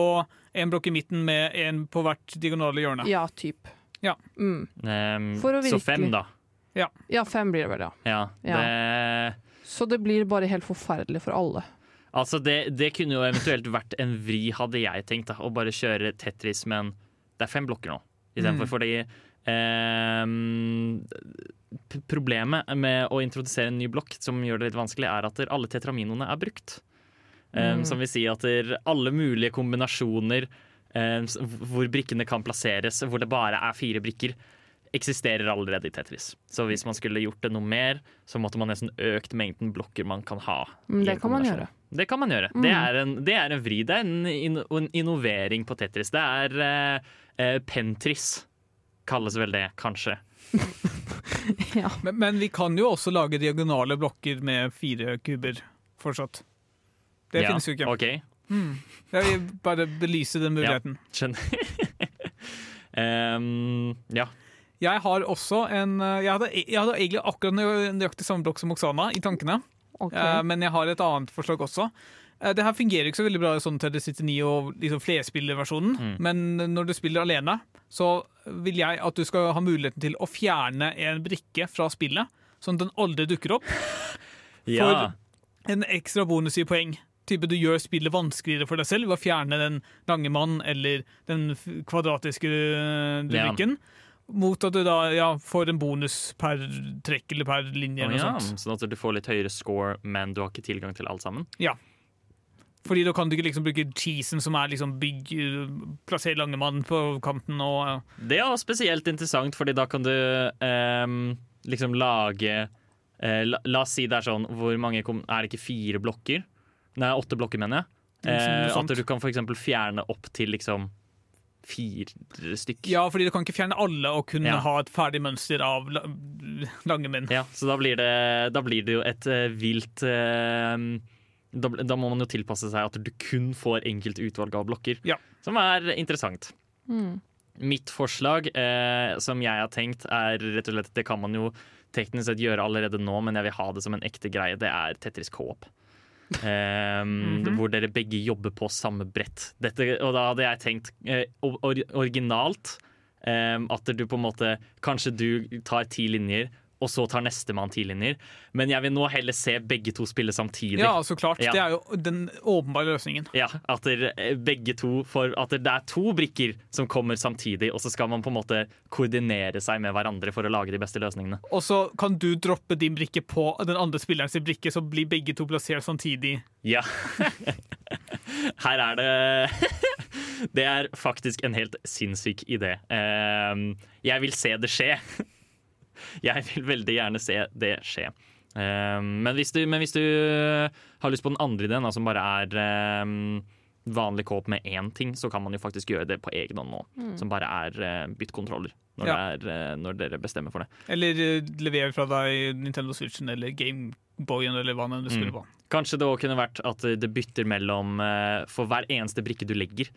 en blokk i midten med en på hvert diagonale hjørne? Ja, typ. Ja. Mm. Um, For å så fem, da. Ja. Ja, fem blir det vel, ja. Ja, Ja. Det, Så det blir bare helt forferdelig for alle. Altså det, det kunne jo eventuelt vært en vri, hadde jeg tenkt. da Å bare kjøre Tetris, men det er fem blokker nå. Istedenfor Mm. fordi eh, Problemet med å introdusere en ny blokk som gjør det litt vanskelig, er at alle tetraminoene er brukt. Mm. Mm. Som vil si at alle mulige kombinasjoner ehm, hvor brikkene kan plasseres, hvor det bare er fire brikker, eksisterer allerede i Tetris. Så hvis man skulle gjort det noe mer, så måtte man nesten økt mengden blokker man kan ha. Det kan man gjøre. Det kan man gjøre. Mm. Det, er en, det er en vri. Det er en, en innovering på Tetris. Det er eh, eh, Pentris, kalles vel det, kanskje. Men, men vi kan jo også lage diagonale blokker med fire kuber fortsatt. Det Ja, finnes jo ikke. OK. Mm. Jeg vil bare belyse den muligheten. Skjønner. um, ja. Jeg har også en eh, Jeg hadde, jeg hadde egentlig akkurat nøyaktig samme blokk som Oksana i tankene, Ok. Eh, men jeg har et annet forslag også. Eh, Det her fungerer ikke så veldig bra i sånn til 69 og liksom flerspillerversjonen, Mm. men når du spiller alene, så vil jeg at du skal ha muligheten til å fjerne en brikke fra spillet, sånn at den aldri dukker opp. ja. en ekstra bonus i poeng. Type Du gjør spillet vanskeligere for deg selv ved å fjerne den lange mann eller den kvadratiske brikken. Ja. Mot at du da ja, får en bonus per trekk eller per linje. Oh, ja. Sånn at du får litt høyere score, men du har ikke tilgang til alt sammen? Ja. Fordi da kan du ikke liksom bruke cheesen, som er liksom bygg øh, Plassere lange mann på kanten og ja. Det er spesielt interessant, fordi da kan du ehm, liksom lage eh, la, la oss si det er sånn Hvor mange Er det ikke fire blokker? Nei, åtte blokker, mener jeg. Noe Eh, at du kan eksempel fjerne opp til liksom fire stykk. ja, fordi du kan ikke fjerne alle og kunne Ja. ha et ferdig mønster av la lange menn. Ja, så da blir det, da blir det jo et uh, vilt uh, da, da må man jo tilpasse seg at du kun får enkelt utvalg av blokker, Ja. som er interessant. Mm. Mitt forslag, uh, som jeg har tenkt, er rett og slett Det kan man jo teknisk sett gjøre allerede nå, men jeg vil ha det som en ekte greie. Det er Tetris Coop. Eh, -hmm. Hvor dere begge jobber på samme brett. Dette, og da hadde jeg tenkt eh, or originalt um, at du på en måte Kanskje du tar ti linjer, og så tar nestemann tidlinjer. Men jeg vil nå heller se begge to spille samtidig. Ja, så klart. Ja. Det er jo den åpenbare løsningen. Ja, at der, eh, begge to får, at det er to brikker som kommer samtidig, og så skal man på en måte koordinere seg med hverandre for å lage de beste løsningene. Og så kan du droppe din brikke på den andre spillerens brikke, så blir begge to plassert samtidig. Ja. Her er det Det er faktisk en helt sinnssyk idé. Ehm, Jeg vil se det skje. Jeg vil veldig gjerne se det skje. Ehm, Men hvis du, men hvis du har lyst på den andre ideen, som bare er ehm, vanlig kåp med én ting, så kan man jo faktisk gjøre det på egen hånd nå. Mm. Som bare er bytt byttkontroller. Når, Ja. er, eh, når dere bestemmer for det. Eller eh, lever fra deg Nintendo Switchen eller Gameboyen eller hva nå du spiller Mm. Kanskje det òg kunne vært at det bytter mellom eh, for hver eneste brikke du legger.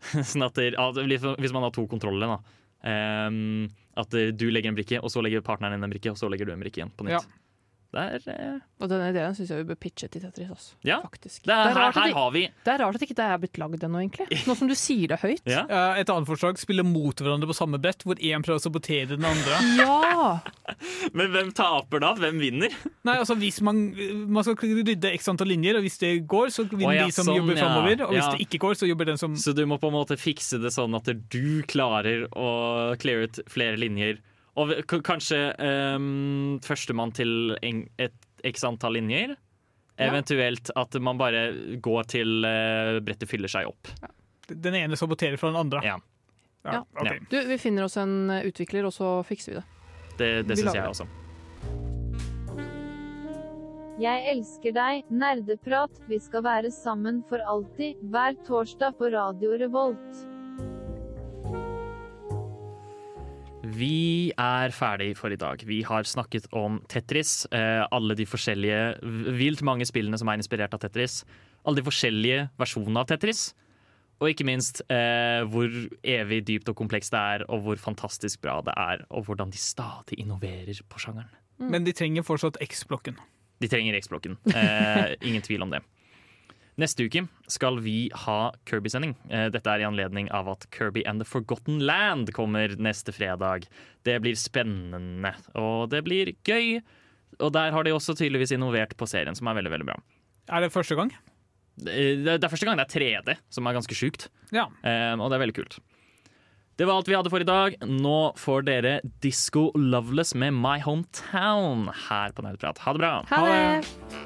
sånn at det, Hvis man har to kontroller, da. Ehm, at du legger en brikke, og så legger partneren din en brikke, og så legger du en brikke igjen på nytt. Ja. Det er, eh, Og den ideen syns jeg vi bør pitche til Tetris. Også, ja. Faktisk. Det er, Det er her, her har vi Det er rart at ikke det er blitt lagd ennå, egentlig. Nå som du sier det høyt. Ja. Et annet forslag spille mot hverandre på samme brett, hvor én prøver å sabotere den andre. Ja! Men hvem taper da? Hvem vinner? Nei, altså hvis man, man skal rydde x antall linjer, og hvis det går, så vinner ja, de som sånn, jobber ja. framover. Og hvis Ja. det ikke går, så jobber den som Så du må på en måte fikse det sånn at du klarer å cleare ut flere linjer. Og kanskje um, førstemann til en, et x antall linjer. Ja. Eventuelt at man bare går til uh, brettet fyller seg opp. Den ene saboterer fra den andre. Ja. Ja. Okay. Du, vi finner oss en utvikler, og så fikser vi det. Det, det syns jeg også. Jeg elsker deg, nerdeprat. Vi skal være sammen for alltid, hver torsdag på Radio Revolt. Vi er ferdig for i dag. Vi har snakket om Tetris. Eh, alle de forskjellige, vilt mange spillene som er inspirert av Tetris. Alle de forskjellige versjonene av Tetris. Og ikke minst eh, hvor evig dypt og komplekst det er, og hvor fantastisk bra det er, og hvordan de stadig innoverer på sjangeren. Men de trenger fortsatt X-blokken. De trenger X-blokken. Eh, ingen tvil om det. Neste uke skal vi ha Kirby-sending. Eh, dette er i anledning av at Kirby and the Forgotten Land kommer neste fredag. Det blir spennende, og det blir gøy. Og der har de også tydeligvis innovert på serien, som er veldig, veldig bra. Er det første gang? Eh, Det det er første gang det er 3D, som er ganske sjukt. Ja. Eh, og det er veldig kult. Det var alt vi hadde for i dag. Nå får dere Disco Loveless med My Hometown her på Nerdprat. Ha det bra. Ha det!